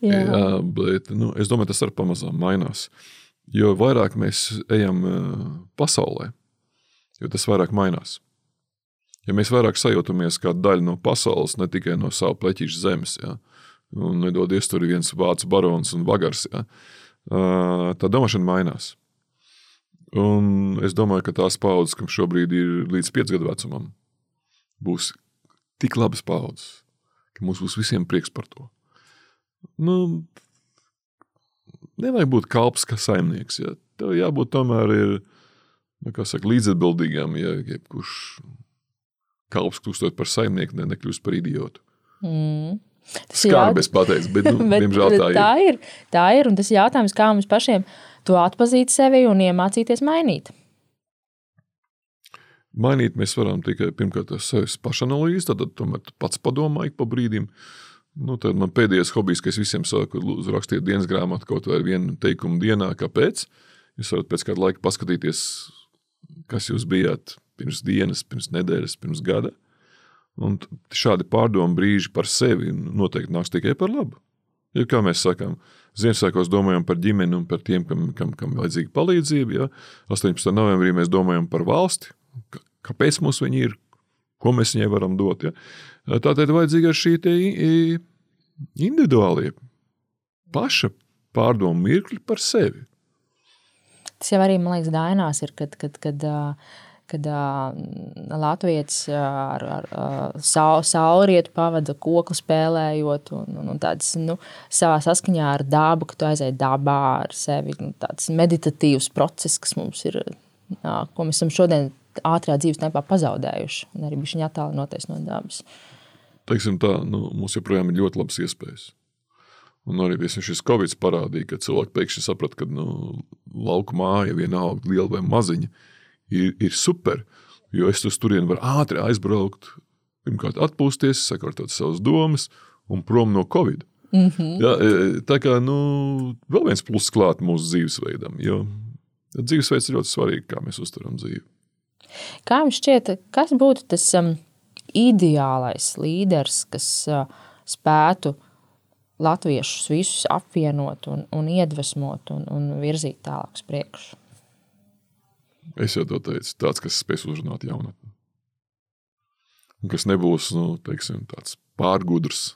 jā. jā, bet nu, es domāju, tas arī pamazām mainās. Jo vairāk mēs ejam pasaulē, jo tas vairāk mainās. Ja mēs vairāk sajūtamies kā daļa no pasaules, ne tikai no savu pleķīšu zemes, ja, un nedodies tur viens vācu barons un vagars, ja, tā domāšana mainās. Un es domāju, ka tās paudzes, kam šobrīd ir līdz 5 gadu vecumam, būs tik labas paudzes, ka mums būs visiem prieks par to. Nu, nevajag būt kalps kā saimnieks. Ja. Tev jābūt tomēr ir, nu, saka, līdzatbildīgam, ja jebkurš kalps kļūstot par saimnieku, ne, nekļūst par idiotu. Mm. Tas ir jautājums, pateicu, bet, nu, bet, diemžēl tā ir. Tā ir, tā ir, un tas ir jautājums, kā mums pašiem to atpazīt sevi un iemācīties mainīt. Mainīt mēs varam tikai pirmkārt ar sevis pašanalīzi, tad tomēr pats padomāju pa brīdim. Nu, tad man pēdējais hobijs, ka es visiem saku, lūdzu, rakstiet dienas grāmatu kaut vai vienu teikumu dienā, kāpēc. Jūs varat pēc kāda laika paskatīties, kas jūs bijāt pirms dienas, pirms nedēļas, pirms gada. Un šādi pārdomu brīži par sevi noteikti nāks tikai par labu. Ja, kā mēs sakām, Ziemassvētkos domājam par ģimeni un par tiem, kam, kam, kam vajadzīga palīdzība. Ja? 18. novembrī mēs domājam par valsti, kāpēc mums viņi ir, ko mēs viņai varam dot. Ja? Tātad ir vajadzīga šī individuālie paša pārdomu mirkļi par sevi. Tas jau arī, man liekas, dainās ir, kad, kad, kad, kad Latvijas ar, ar, ar saulrietu pavada koklu spēlējot un, un, un tāds, nu, savā saskaņā ar dabu, ka tu aizēji dabā ar sevi. Nu, tāds meditatīvs process, kas mums ir, jā, ko mēs esam šodien ātrā dzīves tempā pazaudējuši un arī viņi attālinoties no dabas. Teiksim tā, nu, mums joprojām ir ļoti labas iespējas. Un arī šis Covid parādīja, ka cilvēki pēkšņi saprata, ka nu, lauka māja, vienalga liela vai maziņa, ir, ir super. Jo es uz turieni varu ātri aizbraukt, pirmkārt atpūsties, sakārtot savas domas un prom no Covid. Mm -hmm. ja, e, tā kā nu, vēl viens pluss klāt mūsu dzīvesveidam, jo dzīvesveids ir ļoti svarīgi, kā mēs uztveram dzīvi. Kā jums šķiet, kas būtu tas um, ideālais līderis, kas uh, spētu latviešus visus apvienot un, un iedvesmot un, un virzīt tālāk uz priekšu? Es jau to teicu, tāds, kas spēs uzrunāt jaunatni. Un kas nebūs nu, teiksim, tāds pārgudrs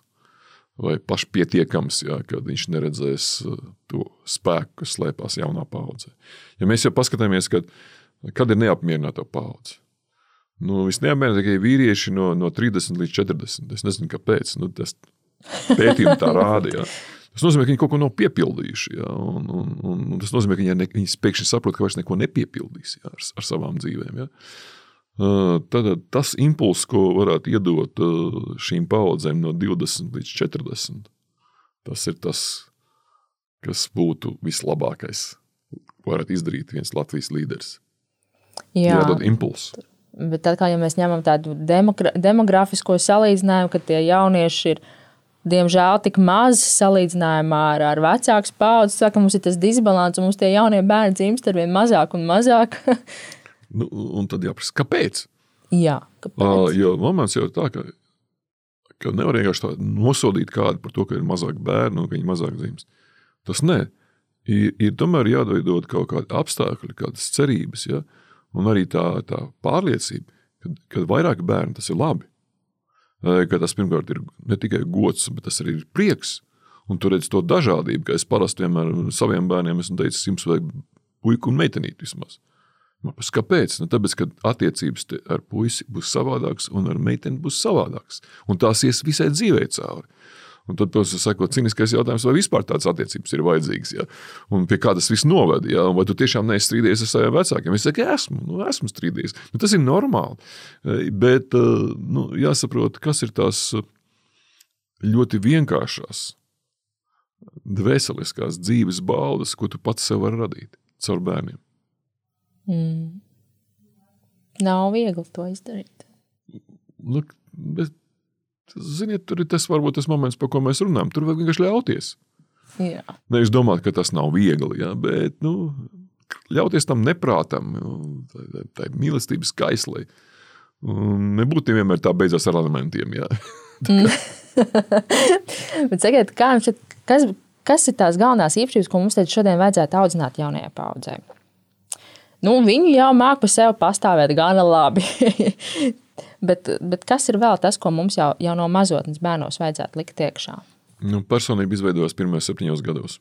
vai pašpietiekams, ja, kad viņš neredzēs uh, to spēku, kas slēpjas jaunā paudzē. Ja mēs jau paskatāmies, kad Kad ir neapmierināta paudze? Nu, Visneapmierinātākie vīrieši no, no 30 līdz 40. Es nezinu, kāpēc. Nu, tas pētījums tā rāda. Ja. Tas nozīmē, ka viņi kaut ko nav piepildījuši. Ja? Un, un, un, un tas nozīmē, ka viņi, ne, viņi pēkšņi saprot, ka vairs neko nepiepildīs ja? ar, ar savām dzīvēm. Ja? Tad tas impulss, ko varētu iedot šīm paudzēm no 20 līdz 40, tas ir tas, kas būtu vislabākais, ko varētu izdarīt viens Latvijas līderis. Jā, jādod impulss. Bet tad, kā ja mēs ņemam tādu demogrāfisko salīdzinājumu, ka tie jaunieši ir diemžēl tik maz salīdzinājumā ar, ar vecāku paudzi, tad mums ir tas disbalans, un mums tie jaunie bērni dzimst ar vien mazāk un mazāk. nu, un tad jāprasa, kāpēc? Jā, kāpēc? Uh, jo moments jau ir tā, ka, ka nevar vienkārši nosodīt kādu par to, ka ir mazāk bērnu un ka viņi mazāk dzimst. Tas nē. Ir, ir tomēr jādod kaut kādi apstākļi, kādas cerības. Ja? Uh, un arī tā, tā pārliecība, ka, ka vairāk bērnu tas ir labi. Ka tas pirmkārt ir ne tikai gods, bet tas arī ir prieks. Un tur redz to dažādību, ka es parasti vienmēr saviem bērniem esmu teicis, jums vajag puiku un meitenīti vismaz. Kāpēc? Nu, tāpēc, ka attiecības ar puisi būs savādākas un ar meiteni būs savādākas. Un tās ies visai dzīvē cauri. Un tad, sako cīniskais jautājums, vai vispār tādas attiecības ir vajadzīgas. Ja? Un pie kā tas viss noved? Ja? Un vai tu tiešām neesi strīdējies ar saviem vecākiem? Es saku, esmu, nu, esmu strīdējies. Nu, tas ir normāli. Bet nu, jāsaprot, kas ir tās ļoti vienkāršās, dvēseliskās dzīves baudas, ko tu pats sev vari radīt caur bērniem. Mm. Nav viegli to izdarīt. Nu, bet Ziniet, tur ir tas, varbūt, tas moments, par ko mēs runājam. Tur vajag vienkārši ļauties. Jā. Nevis domāt, ka tas nav viegli, ja, bet nu, ļauties tam neprātam, tai, tai mīlestības kaislei. Nebūtu vienmēr tā beidzās ar elementiem. Ja. bet, sakiet, kā, kas, kas ir tās galvenās īpašības, ko mums šodien vajadzētu audzināt jaunajai paudzei? Nu, viņi jau māca par sevi pastāvēt gana labi. Bet, bet kas ir vēl tas, ko mums jau, jau no mazotnes bērnos vajadzētu likt iekšā? Nu, personība izveidojās pirmajos septiņos gados.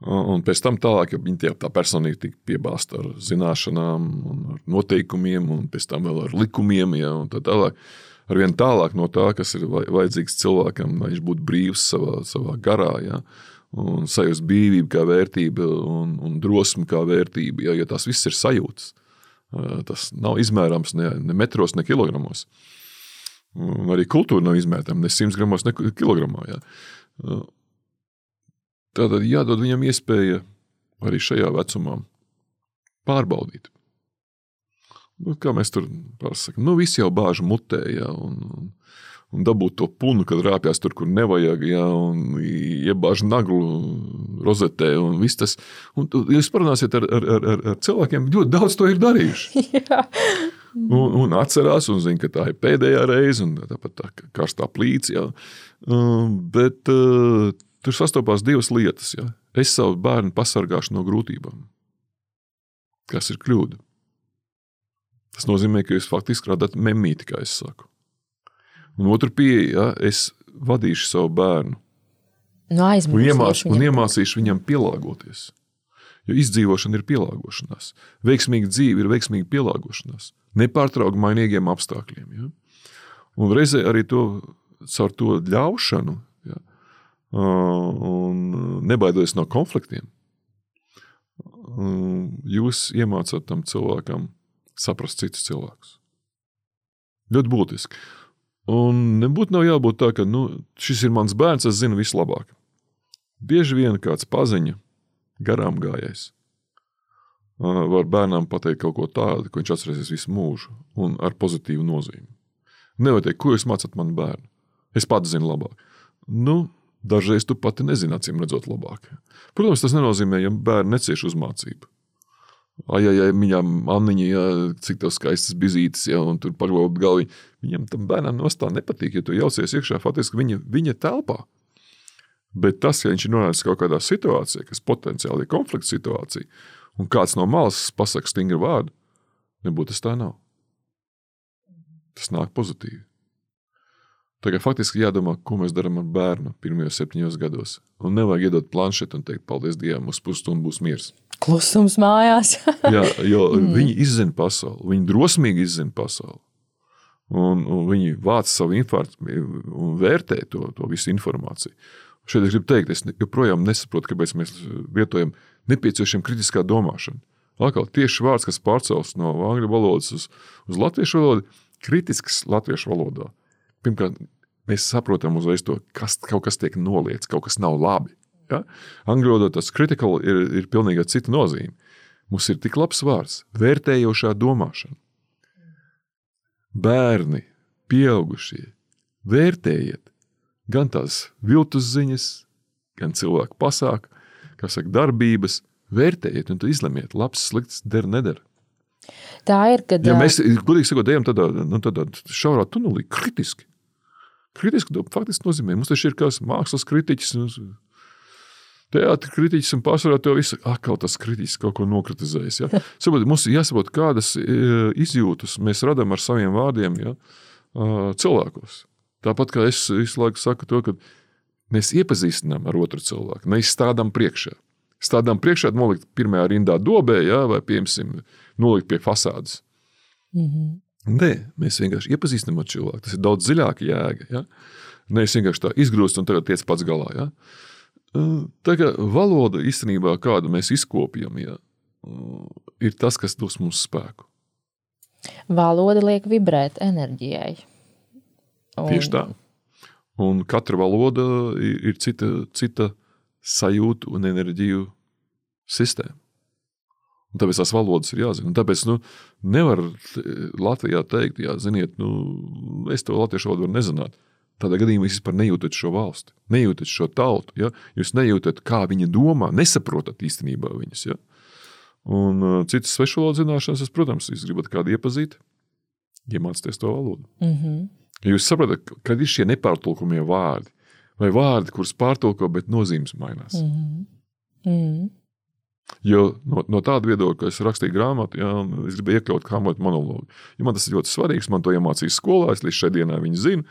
Un pēc tam tālāk, ja viņa tā personība tika piebāzta ar zināšanām, ar noteikumiem, un pēc tam vēl ar likumiem, ja, un tā tālāk. Arvien tālāk no tā, kas ir vajadzīgs cilvēkam, lai viņš būtu brīvs savā, savā garā, ja, un sajust brīvību kā vērtība un, un drosmi kā vērtība, ja, ja tas viss ir sajūtas. Tas nav izmērāms ne, ne metros, ne kilogramos. Un arī kultūra nav izmērāma ne 100 gramos, ne kilogramā. Jā. Tātad jādod viņam iespēja arī šajā vecumā pārbaudīt. Nu, kā mēs tur pasakām, nu, visi jau bāž mutē, ja, un, un, un dabūt to punu, kad rāpjas tur, kur nevajag, ja, un iebāž naglu rozetē. Un tas, un jūs parunāsiet ar, ar, ar, ar cilvēkiem, ļoti daudz to ir darījuši. un, un atcerās, un zina, ka tā ir pēdējā reize, un tāpat tā karstā plīts. Ja. Bet uh, tur sastopās divas lietas. Ja. Es savu bērnu pasargāšu no grūtībām, kas ir kļūda. Tas nozīmē, ka jūs faktiski radāt memīti, kā es saku. Un otra pieeja, ja, es vadīšu savu bērnu. Nu, un, iemāc, viņam. un iemācīšu viņam pielāgoties. Jo izdzīvošana ir pielāgošanās. Veiksmīga dzīve ir veiksmīga pielāgošanās. Nepārtraukti mainīgiem apstākļiem. Ja? Un reizē arī to, caur to ļaušanu, ja? un nebaidoties no konfliktiem, jūs iemācāt tam cilvēkam saprast citus cilvēkus. Ļoti būtiski. Un nebūtu nav jābūt tā, ka nu, šis ir mans bērns, es zinu vislabāk. Bieži vien kāds paziņa, garām gājējs, var bērnam pateikt kaut ko tādu, ko viņš atcerēsies visu mūžu, un ar pozitīvu nozīmi. Nevar teikt, ko jūs mācāt man bērnu. Es pats zinu labāk. Nu, dažreiz tu pati nezini, acīm redzot, labāk. Protams, tas nenozīmē, ja bērni necieš uzmācību. Ai, ai, ai, viņam Anniņa, ja, cik tas skaistas bizītes, ja, un tur paglaubt galvi. Viņam tam bērnam nostā nepatīk, ja tu jaucies iekšā faktiski viņa, viņa telpā. Bet tas, ja viņš ir nonācis kaut kādā situācijā, kas potenciāli ir konflikta situācija, un kāds no malas pasakā stingru vārdu, nebūtu tas tā nav. Tas nāk pozitīvi. Tagad faktiski jādomā, ko mēs darām ar bērnu pirmajos septiņos gados. Un nevajag iedot planšetu un teikt, paldies Dievam, uz pusstundu būs miers. Klusums mājās. Jā, jo mm. viņi izzina pasauli, viņi drosmīgi izzina pasauli. Un, un viņi vāc savu informāciju un vērtē to, to visu informāciju. Šeit es gribu teikt, es joprojām nesaprotu, kāpēc mēs lietojam nepieciešama kritiskā domāšana. Atkal tieši vārds, kas pārcels no angļu valodas uz, uz latviešu valodu, kritisks latviešu valodā. Pirmkārt, mēs saprotam uzreiz to, kas kaut kas tiek noliegts, kaut kas nav labi. Ja? Angļu valodā tas critical ir, ir pilnīgi cita nozīme. Mums ir tik labs vārds - vērtējošā domāšana. Bērni, pieaugušie, vērtējiet gan tās viltus ziņas, gan cilvēku pasāku, kas saka, darbības, vērtējiet un izlemiet, labs, slikts, der, neder. Tā ir, kad ja mēs, godīgi sakot, ejam tādā, nu, tādā šaurā tunelī, kritiski. Kritiski to faktiski nozīmē. Mums taču ir kāds mākslas kritiķis, teātris kritiķis, un pārsvarā to visu atkal tas kritiķis kaut ko nokritizējis. Ja? Saprot, mums ir jāsaprot, kādas izjūtas mēs radām ar saviem vārdiem ja? cilvēkos. Tāpat kā es visu laiku saku to, ka mēs iepazīstinām ar otru cilvēku, nevis stādām priekšā. Stādām priekšā, nolikt pirmajā rindā dobē, ja? vai, piemēram, nolikt pie fasādes. Mm -hmm. Nē, mēs vienkārši iepazīstinām ar cilvēku. Tas ir daudz dziļāka jēga. Ja? Nevis vienkārši tā izgrūst un tagad tiec pats galā. Ja? Tā kā valoda īstenībā, kādu mēs izkopjam, ja, ir tas, kas dos mums spēku. Valoda liek vibrēt enerģijai. Un... Tieši tā. Un katra valoda ir cita, cita sajūta un enerģiju sistēma. Un tāpēc tās valodas ir jāzina. Un tāpēc nu, nevar Latvijā teikt, jā, ziniet, nu, es to latviešu valodu nezināt. Tādā gadījumā jūs vispār nejūtat šo valsti, nejūtat šo tautu. Ja? Jūs nejūtat, kā viņi domā, nesaprotat īstenībā viņus. Ja? Un uh, citas svešu valodas zināšanas, es, protams, jūs gribat kādu iepazīt, iemācieties to valodu. Mm -hmm. Ja jūs saprotat, kad ir šie nepārtulkumie vārdi, vai vārdi, kurus pārtulko, bet nozīmes mainās. Mm -hmm. Mm -hmm. Jo no, no tāda viedokļa, ka es rakstīju grāmatu, ja, es gribēju iekļaut Hamleta monologu. Ja man tas ir ļoti svarīgs, man to iemācīja skolā, es līdz šai dienai viņu zinu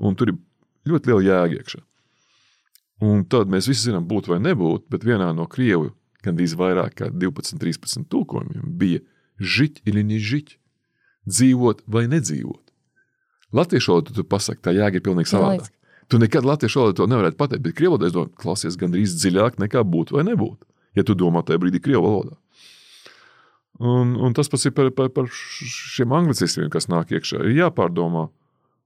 Un tur ir ļoti liela jēga iekšā. Un tad mēs visi zinām, būt vai nebūt, bet vienā no krievu gandrīz vairāk kā 12, 13 tulkojumiem bija žīt, iliņi žīt, dzīvot vai nedzīvot. Latviešu valodā tu pasaki, tā jēga ir pilnīgi savādāk. Tu nekad latviešu valodā to nevarētu pateikt, bet krievu valodā es domāju, klausies gandrīz dziļāk nekā būt vai nebūt, ja tu domā tajā brīdī krievu valodā. Un, un tas pats ir par, par, par šiem anglicistiem, kas nāk iekšā. Ir jāpārdomā, uh,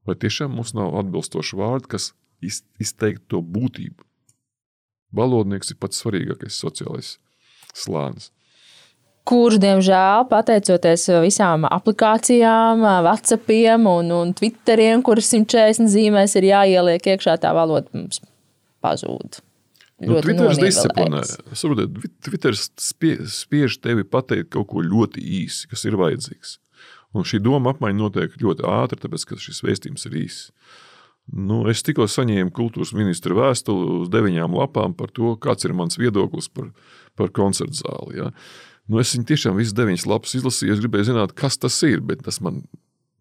vai tiešām mums nav atbilstoši vārdi, kas izteikt to būtību. Valodnieks ir pats svarīgākais sociālais slānis. Kurš, diemžēl, pateicoties visām aplikācijām, WhatsAppiem un, un Twitteriem, kuras 140 zīmēs ir jāieliek iekšā, tā valoda mums pazūd. Nu, Twitteris disciplinē. Saprotiet, Twitteris spie, spiež tevi pateikt kaut ko ļoti īsi, kas ir vajadzīgs. Un šī doma apmaiņa notiek ļoti ātri, tāpēc ka šis vēstījums ir īss. Nu, es tikko saņēmu kultūras ministra vēstuli uz deviņām lapām par to, kāds ir mans viedoklis par, par koncertu zāli. Ja. Nu, es viņu tiešām visas deviņas lapas izlasīju. Es gribēju zināt, kas tas ir, bet tas man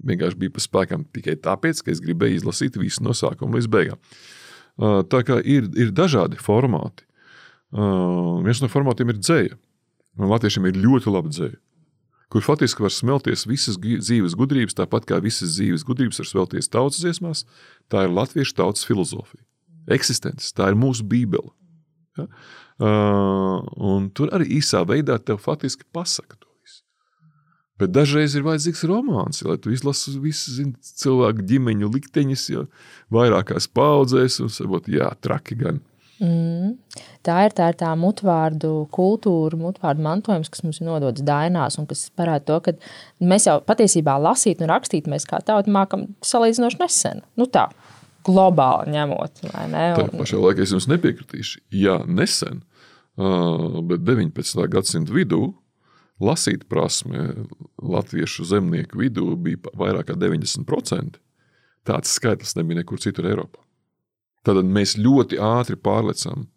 vienkārši bija pa spēkam tikai tāpēc, ka es gribēju izlasīt visu no sākuma līdz beigām. Tā kā ir, ir dažādi formāti. Viens no formātiem ir dzēja. Latviešiem ir ļoti laba dzēja kur faktiski var smelties visas dzīves gudrības, tāpat kā visas dzīves gudrības var smelties tautas dziesmās. Tā ir latviešu tautas filozofija. Eksistence, tā ir mūsu bībele. Ja? Uh, tur arī īsā veidā tev faktiski pasaka to. Bet dažreiz ir vajadzīgs romāns, lai tu izlasi visu zin, cilvēku ģimeņu likteņus, ja vairākās paudzēs, un saprot, jā, traki gan. Mm. Tā ir tā, ir tā mutvārdu kultūra, mutvārdu mantojums, kas mums ir nodots dainās, un kas parāda to, ka mēs jau patiesībā lasīt un rakstīt mēs kā tauta mākam salīdzinoši nesen. Nu tā, globāli ņemot. Ne? Un... Tā pašā laikā es jums nepiekritīšu. Jā, nesen, bet 19. gadsimta vidū lasīt prasme latviešu zemnieku vidū bija vairāk kā 90%. Tāds skaitlis nebija nekur citur Eiropā. Tad mēs ļoti ātri pārlecam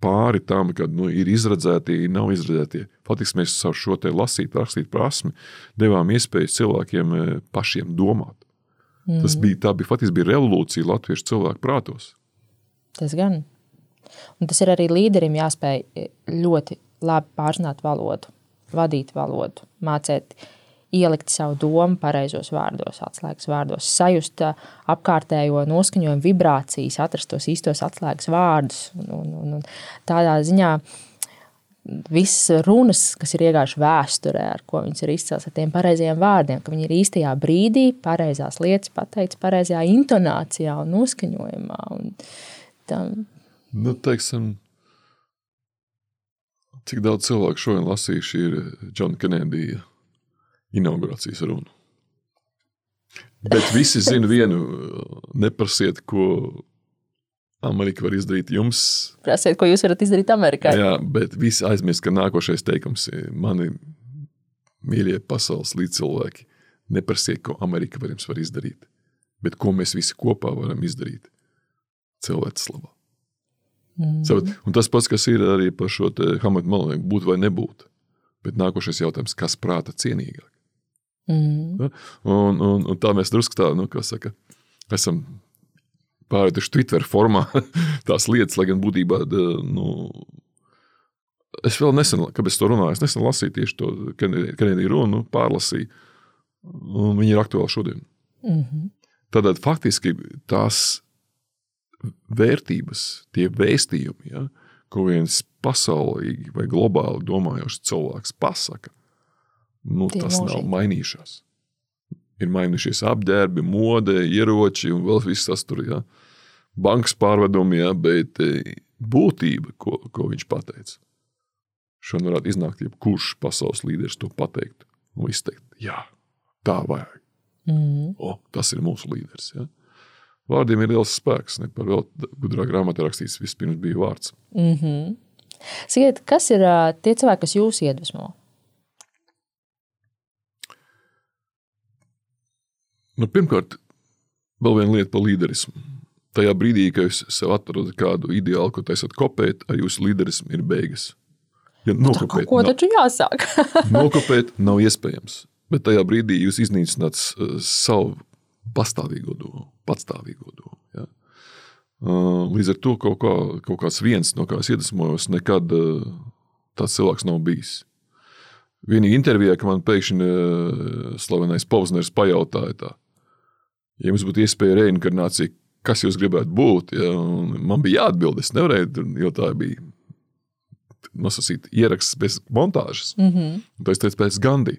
pāri tam, kad nu, ir izredzētie, nav izredzētie. Faktiski mēs ar šo lasīt, rakstīt prasmi devām iespēju cilvēkiem eh, pašiem domāt. Mm. Tas bija, tā bija faktiski bija revolūcija latviešu cilvēku prātos. Tas gan. Un tas ir arī līderim jāspēj ļoti labi pārzināt valodu, vadīt valodu, mācīt ielikt savu domu pareizos vārdos, atslēgas vārdos, sajust apkārtējo noskaņojumu, vibrācijas, atrast tos īstos atslēgas vārdus. Un, un, un, un tādā ziņā visas runas, kas ir iegājušas vēsturē, ar ko viņas ir izcēlus ar tiem pareizajiem vārdiem, ka viņi ir īstajā brīdī, pareizās lietas pateicis, pareizajā intonācijā un noskaņojumā. Un tam. nu, teiksim, cik daudz cilvēku šodien lasījuši ir Džona Kenedija inaugurācijas runu. Bet visi zina vienu, neprasiet, ko Amerika var izdarīt jums. Prasiet, ko jūs varat izdarīt Amerikā. Jā, bet visi aizmirst, ka nākošais teikums ir mani mīļie pasaules līdzcilvēki. Neprasiet, ko Amerika var jums var izdarīt, bet ko mēs visi kopā varam izdarīt cilvēces labā. Mm. Sabat, un tas pats, kas ir arī par šo Hamatu Malonu, būt vai nebūt. Bet nākošais jautājums, kas prāta cienīgāk? Mm. Ja? Un, un, un tā mēs drusku tā, nu, kā saka, esam pārējuši Twitter formā tās lietas, lai gan būtībā, nu, es vēl nesen, kad es to runāju, es nesen lasīju tieši to Kenediju runu, pārlasīju, un viņi ir aktuāli šodien. Mm -hmm. Tad faktiski tās vērtības, tie vēstījumi, ja, ko viens pasaulīgi vai globāli domājošs cilvēks pasaka, nu, Tie tas mūžīgi. nav mainījušās. Ir mainījušies apģērbi, mode, ieroči un vēl viss tas tur. Ja. Bankas pārvedumi, ja, bet e, būtība, ko, ko viņš pateica. Šodien varētu iznākt, ja kurš pasaules līderis to pateikt un izteikt, jā, tā vajag. Mm. O, tas ir mūsu līderis. Ja. Vārdiem ir liels spēks. Ne par vēl gudrā grāmatā rakstīts, vispirms bija vārds. Mm -hmm. Siet, kas ir tie cilvēki, kas jūs iedvesmo? Nu, pirmkārt, vēl viena lieta par līderismu. Tajā brīdī, kad jūs sev atrodat kādu ideālu, ko taisat kopēt, ar jūsu līderismu ir beigas. Ja nokopēt, ko taču jāsāk? nokopēt nav iespējams. Bet tajā brīdī jūs iznīcināt uh, savu pastāvīgo domu, patstāvīgo domu. Ja? Uh, līdz ar to kaut, kā, kaut kāds viens, no kā es iedvesmojos, nekad uh, tāds cilvēks nav bijis. Vienīgi intervijā, kad man pēkšņi slavenais Pavsners pajautāja, tā, ja jums būtu iespēja reinkarnācija, kas jūs gribētu būt? Ja? Man bija jāatbild, es nevarēju, jo tā bija nosacīta ieraksts bez montāžas. Mm -hmm. Tā es teicu pēc Gandhi.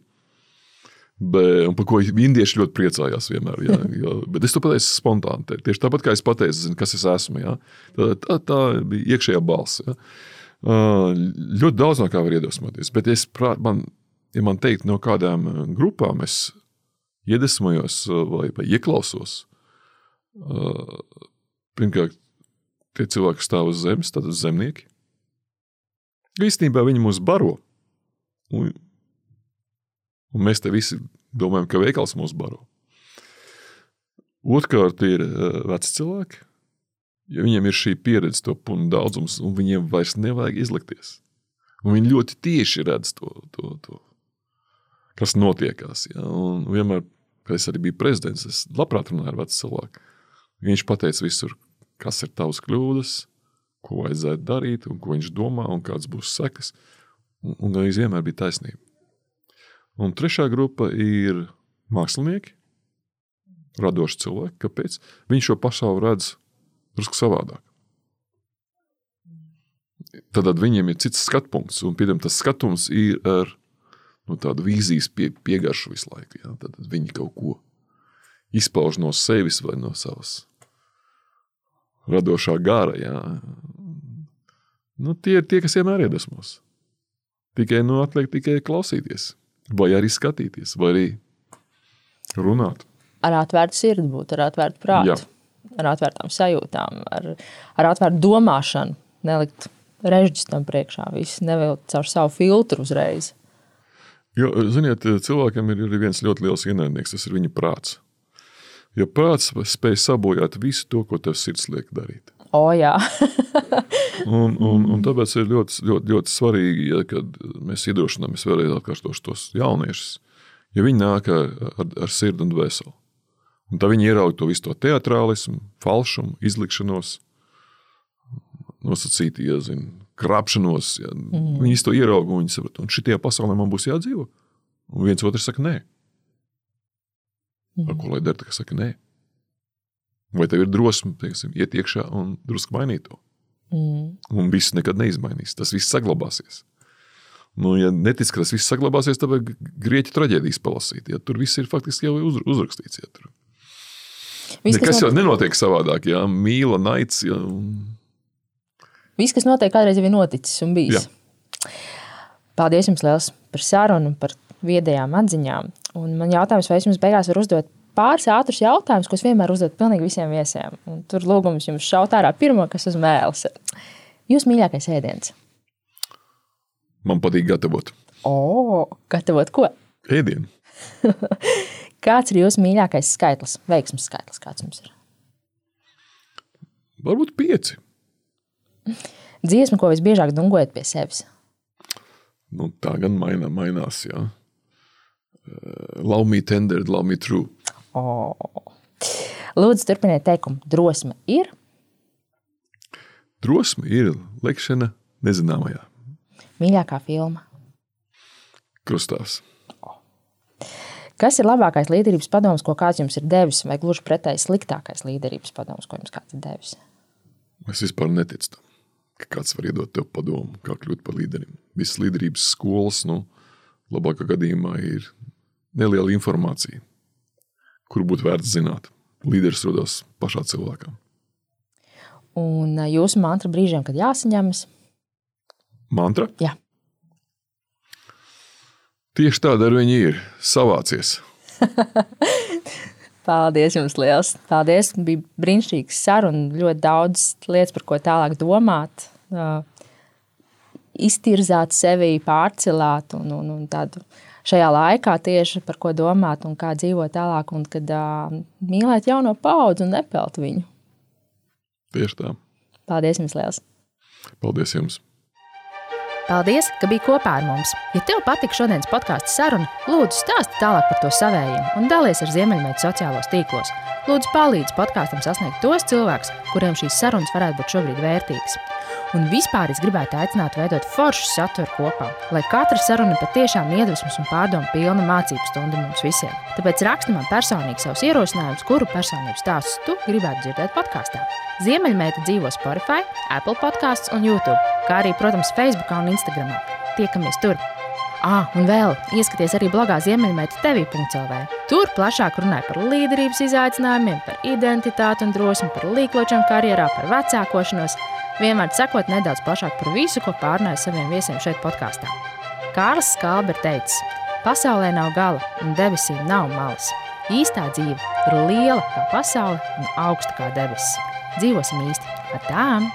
Be, par ko indieši ļoti priecājās vienmēr. Jā, jā, bet es to pateicu spontāni. Tieši tāpat kā es pateicu, zinu, kas es esmu. Jā. Tā, tā, tā bija iekšējā balss. Jā. Uh, ļoti daudz no kā var iedvesmoties. Bet es, prāt, man, ja man teikt, no kādām grupām es iedvesmojos vai, vai ieklausos. Pirmkārt, tie cilvēki, stāv uz zemes, tad zemnieki. Īstenībā viņi mūs baro. Un, un mēs te visi domājam, ka veikals mūs baro. Otrkārt, ir veci cilvēki. Ja viņiem ir šī pieredze, to punu daudzums, un viņiem vairs nevajag izlikties. Un viņi ļoti tieši redz to, to, to kas notiekās. Ja? Un vienmēr, kad es arī biju prezidents, es labprāt runāju ar vecu cilvēku. Viņš pateica visur, kas ir tavs kļūdas, ko vajadzētu darīt, un ko viņš domā, un kādas būs sekas. Un, un arī vienmēr bija taisnība. Un trešā grupa ir mākslinieki, radoši cilvēki. Kāpēc? Viņi šo pasauli redz drusku savādāk. Tad viņiem ir cits skatu punkts, un piemēram, tas skatums ir ar nu, tādu vīzijas pie, piegaršu visu laiku. Ja? Tad viņi kaut ko izpauž no sevis vai no savas radošā gara. Ja? Nu, tie ir tie, kas vienmēr iedvesmos. Tikai nu, atliek tikai klausīties, vai arī skatīties, vai arī runāt. Ar atvērtu sirdi būt, ar atvērtu prātu, Jā. ar atvērtām sajūtām, ar, ar atvērtu domāšanu. Nelikt režģis tam priekšā, viss nevilkt caur savu filtru uzreiz. Jo, ziniet, cilvēkam ir arī viens ļoti liels ienaidnieks, tas ir viņa prāts. Jo prāts spēj sabojāt visu to, ko tev sirds liek darīt. O, jā. un, un, un tāpēc ir ļoti, ļoti, ļoti svarīgi, ja, kad mēs iedrošināmies vēlreiz atkārtošu tos jauniešus, ja viņi nāk ar, ar, sirdi un dvēseli. Un tad viņi ieraudzīja to visu to teātrālismu, falšumu, izlikšanos, nosacīti, ja zina, krāpšanos. Ja. Mm. Viņi to ieraudzīja un viņi saprata, un šitajā pasaulē man būs jādzīvo. Un viens otrs saka, nē, Ar ko lai dara, kā saka, nē. Vai tev ir drosme, teiksim, iet iekšā un drusku mainīt to? Mm. Un viss nekad neizmainīs. Tas viss saglabāsies. Nu, ja netic, ka tas viss saglabāsies, tad vajag grieķu traģēdijas palasīt. Ja, tur viss ir faktiski jau uz, uzrakstīts. Ja, tur. Viss, Nekas kas jau notiek, nenotiek savādāk. Ja, mīla, naids. Ja, un... viss, kas notiek, kādreiz jau ir noticis un bijis. Jā. Paldies jums liels par sarunu, par viedajām atziņām. Un man jautājums, vai es jums beigās varu uzdot pāris ātrus jautājumus, ko es vienmēr uzdodu pilnīgi visiem viesiem. Un tur lūgums jums šaut ārā pirmo, kas uz mēles. Jūs mīļākais ēdiens? Man patīk gatavot O, gatavot ko? ēdienu. Kāds ir jūsu mīļākais skaitlis, veiksmes skaitlis? Kāds jums ir? Varbūt pieci. Dziesma, ko visbiežāk dungojat pie sevis. Nu, tā gan maina, mainās. Ja. Love me tender, love me true. O. Lūdzu, turpiniet teikumu. Drosme ir. Drosme ir lekšana nezināmajā Mīļākā filma. krustās. Kas ir labākais līderības padoms, ko kāds jums ir devis, vai gluži pretēji sliktākais līderības padoms, ko jums kāds ir devis? Es vispār neticu tam, ka kāds var iedot tev padomu, kā kļūt par līderim. Visas līderības skolas, nu, labākā gadījumā ir neliela informācija, kuru būtu vērts zināt. Līderis rodas pašā cilvēkā. Un jūsu mantra brīžiem, kad jāsaņemas, Mantra? Jā. Tieši tāda ar viņu ir savācies. Paldies jums liels. Paldies. Bija brīnišķīgs saruna. Ļoti daudz lietas, par ko tālāk domāt. Uh, Iztirzāt sevi, pārcelāt un, un, un tādu šajā laikā tieši par ko domāt un kā dzīvot tālāk. Un kad uh, mīlēt jauno paudzi un nepelt viņu. Tieši tā. Paldies jums liels. Paldies jums! Paldies, ka biji kopā ar mums. Ja tev patika šodienas podkāstu saruna, lūdzu stāsti tālāk par to savējiem un dalies ar Ziemeļmeitu sociālos tīklos. Lūdzu, palīdzi podkāstam sasniegt tos cilvēkus, kuriem šīs sarunas varētu būt šobrīd vērtīgas. Un vispār es gribētu aicināt veidot foršu saturu kopā, lai katra saruna patiešām iedvesmas un pārdomu pilna mācību stunda mums visiem. Tāpēc raksti man personīgi savus ierosinājumus, kuru personību stāstus tu gribētu dzirdēt podkāstā. Ziemeļmeita dzīvo Spotify, Apple podkāstos un YouTube, kā arī, protams, Facebook un Instagram. Tiekamies tur! Ah, un vēl ieskaties arī blogā Ziemeļmeita TV.CLV. Tur plašāk runāja par līderības izaicinājumiem, par identitāti un drosmi, par līkločiem karjerā, par vecākošanos. Vienmēr sakot nedaudz plašāk par visu, ko pārnāju saviem viesiem šeit podkāstā. Kārlis Skalbe ir teicis, pasaulē nav gala un debesīm nav malas. Īstā dzīve ir liela kā pasaule un augsta kā debesis. Dzīvosim īsti ar tām!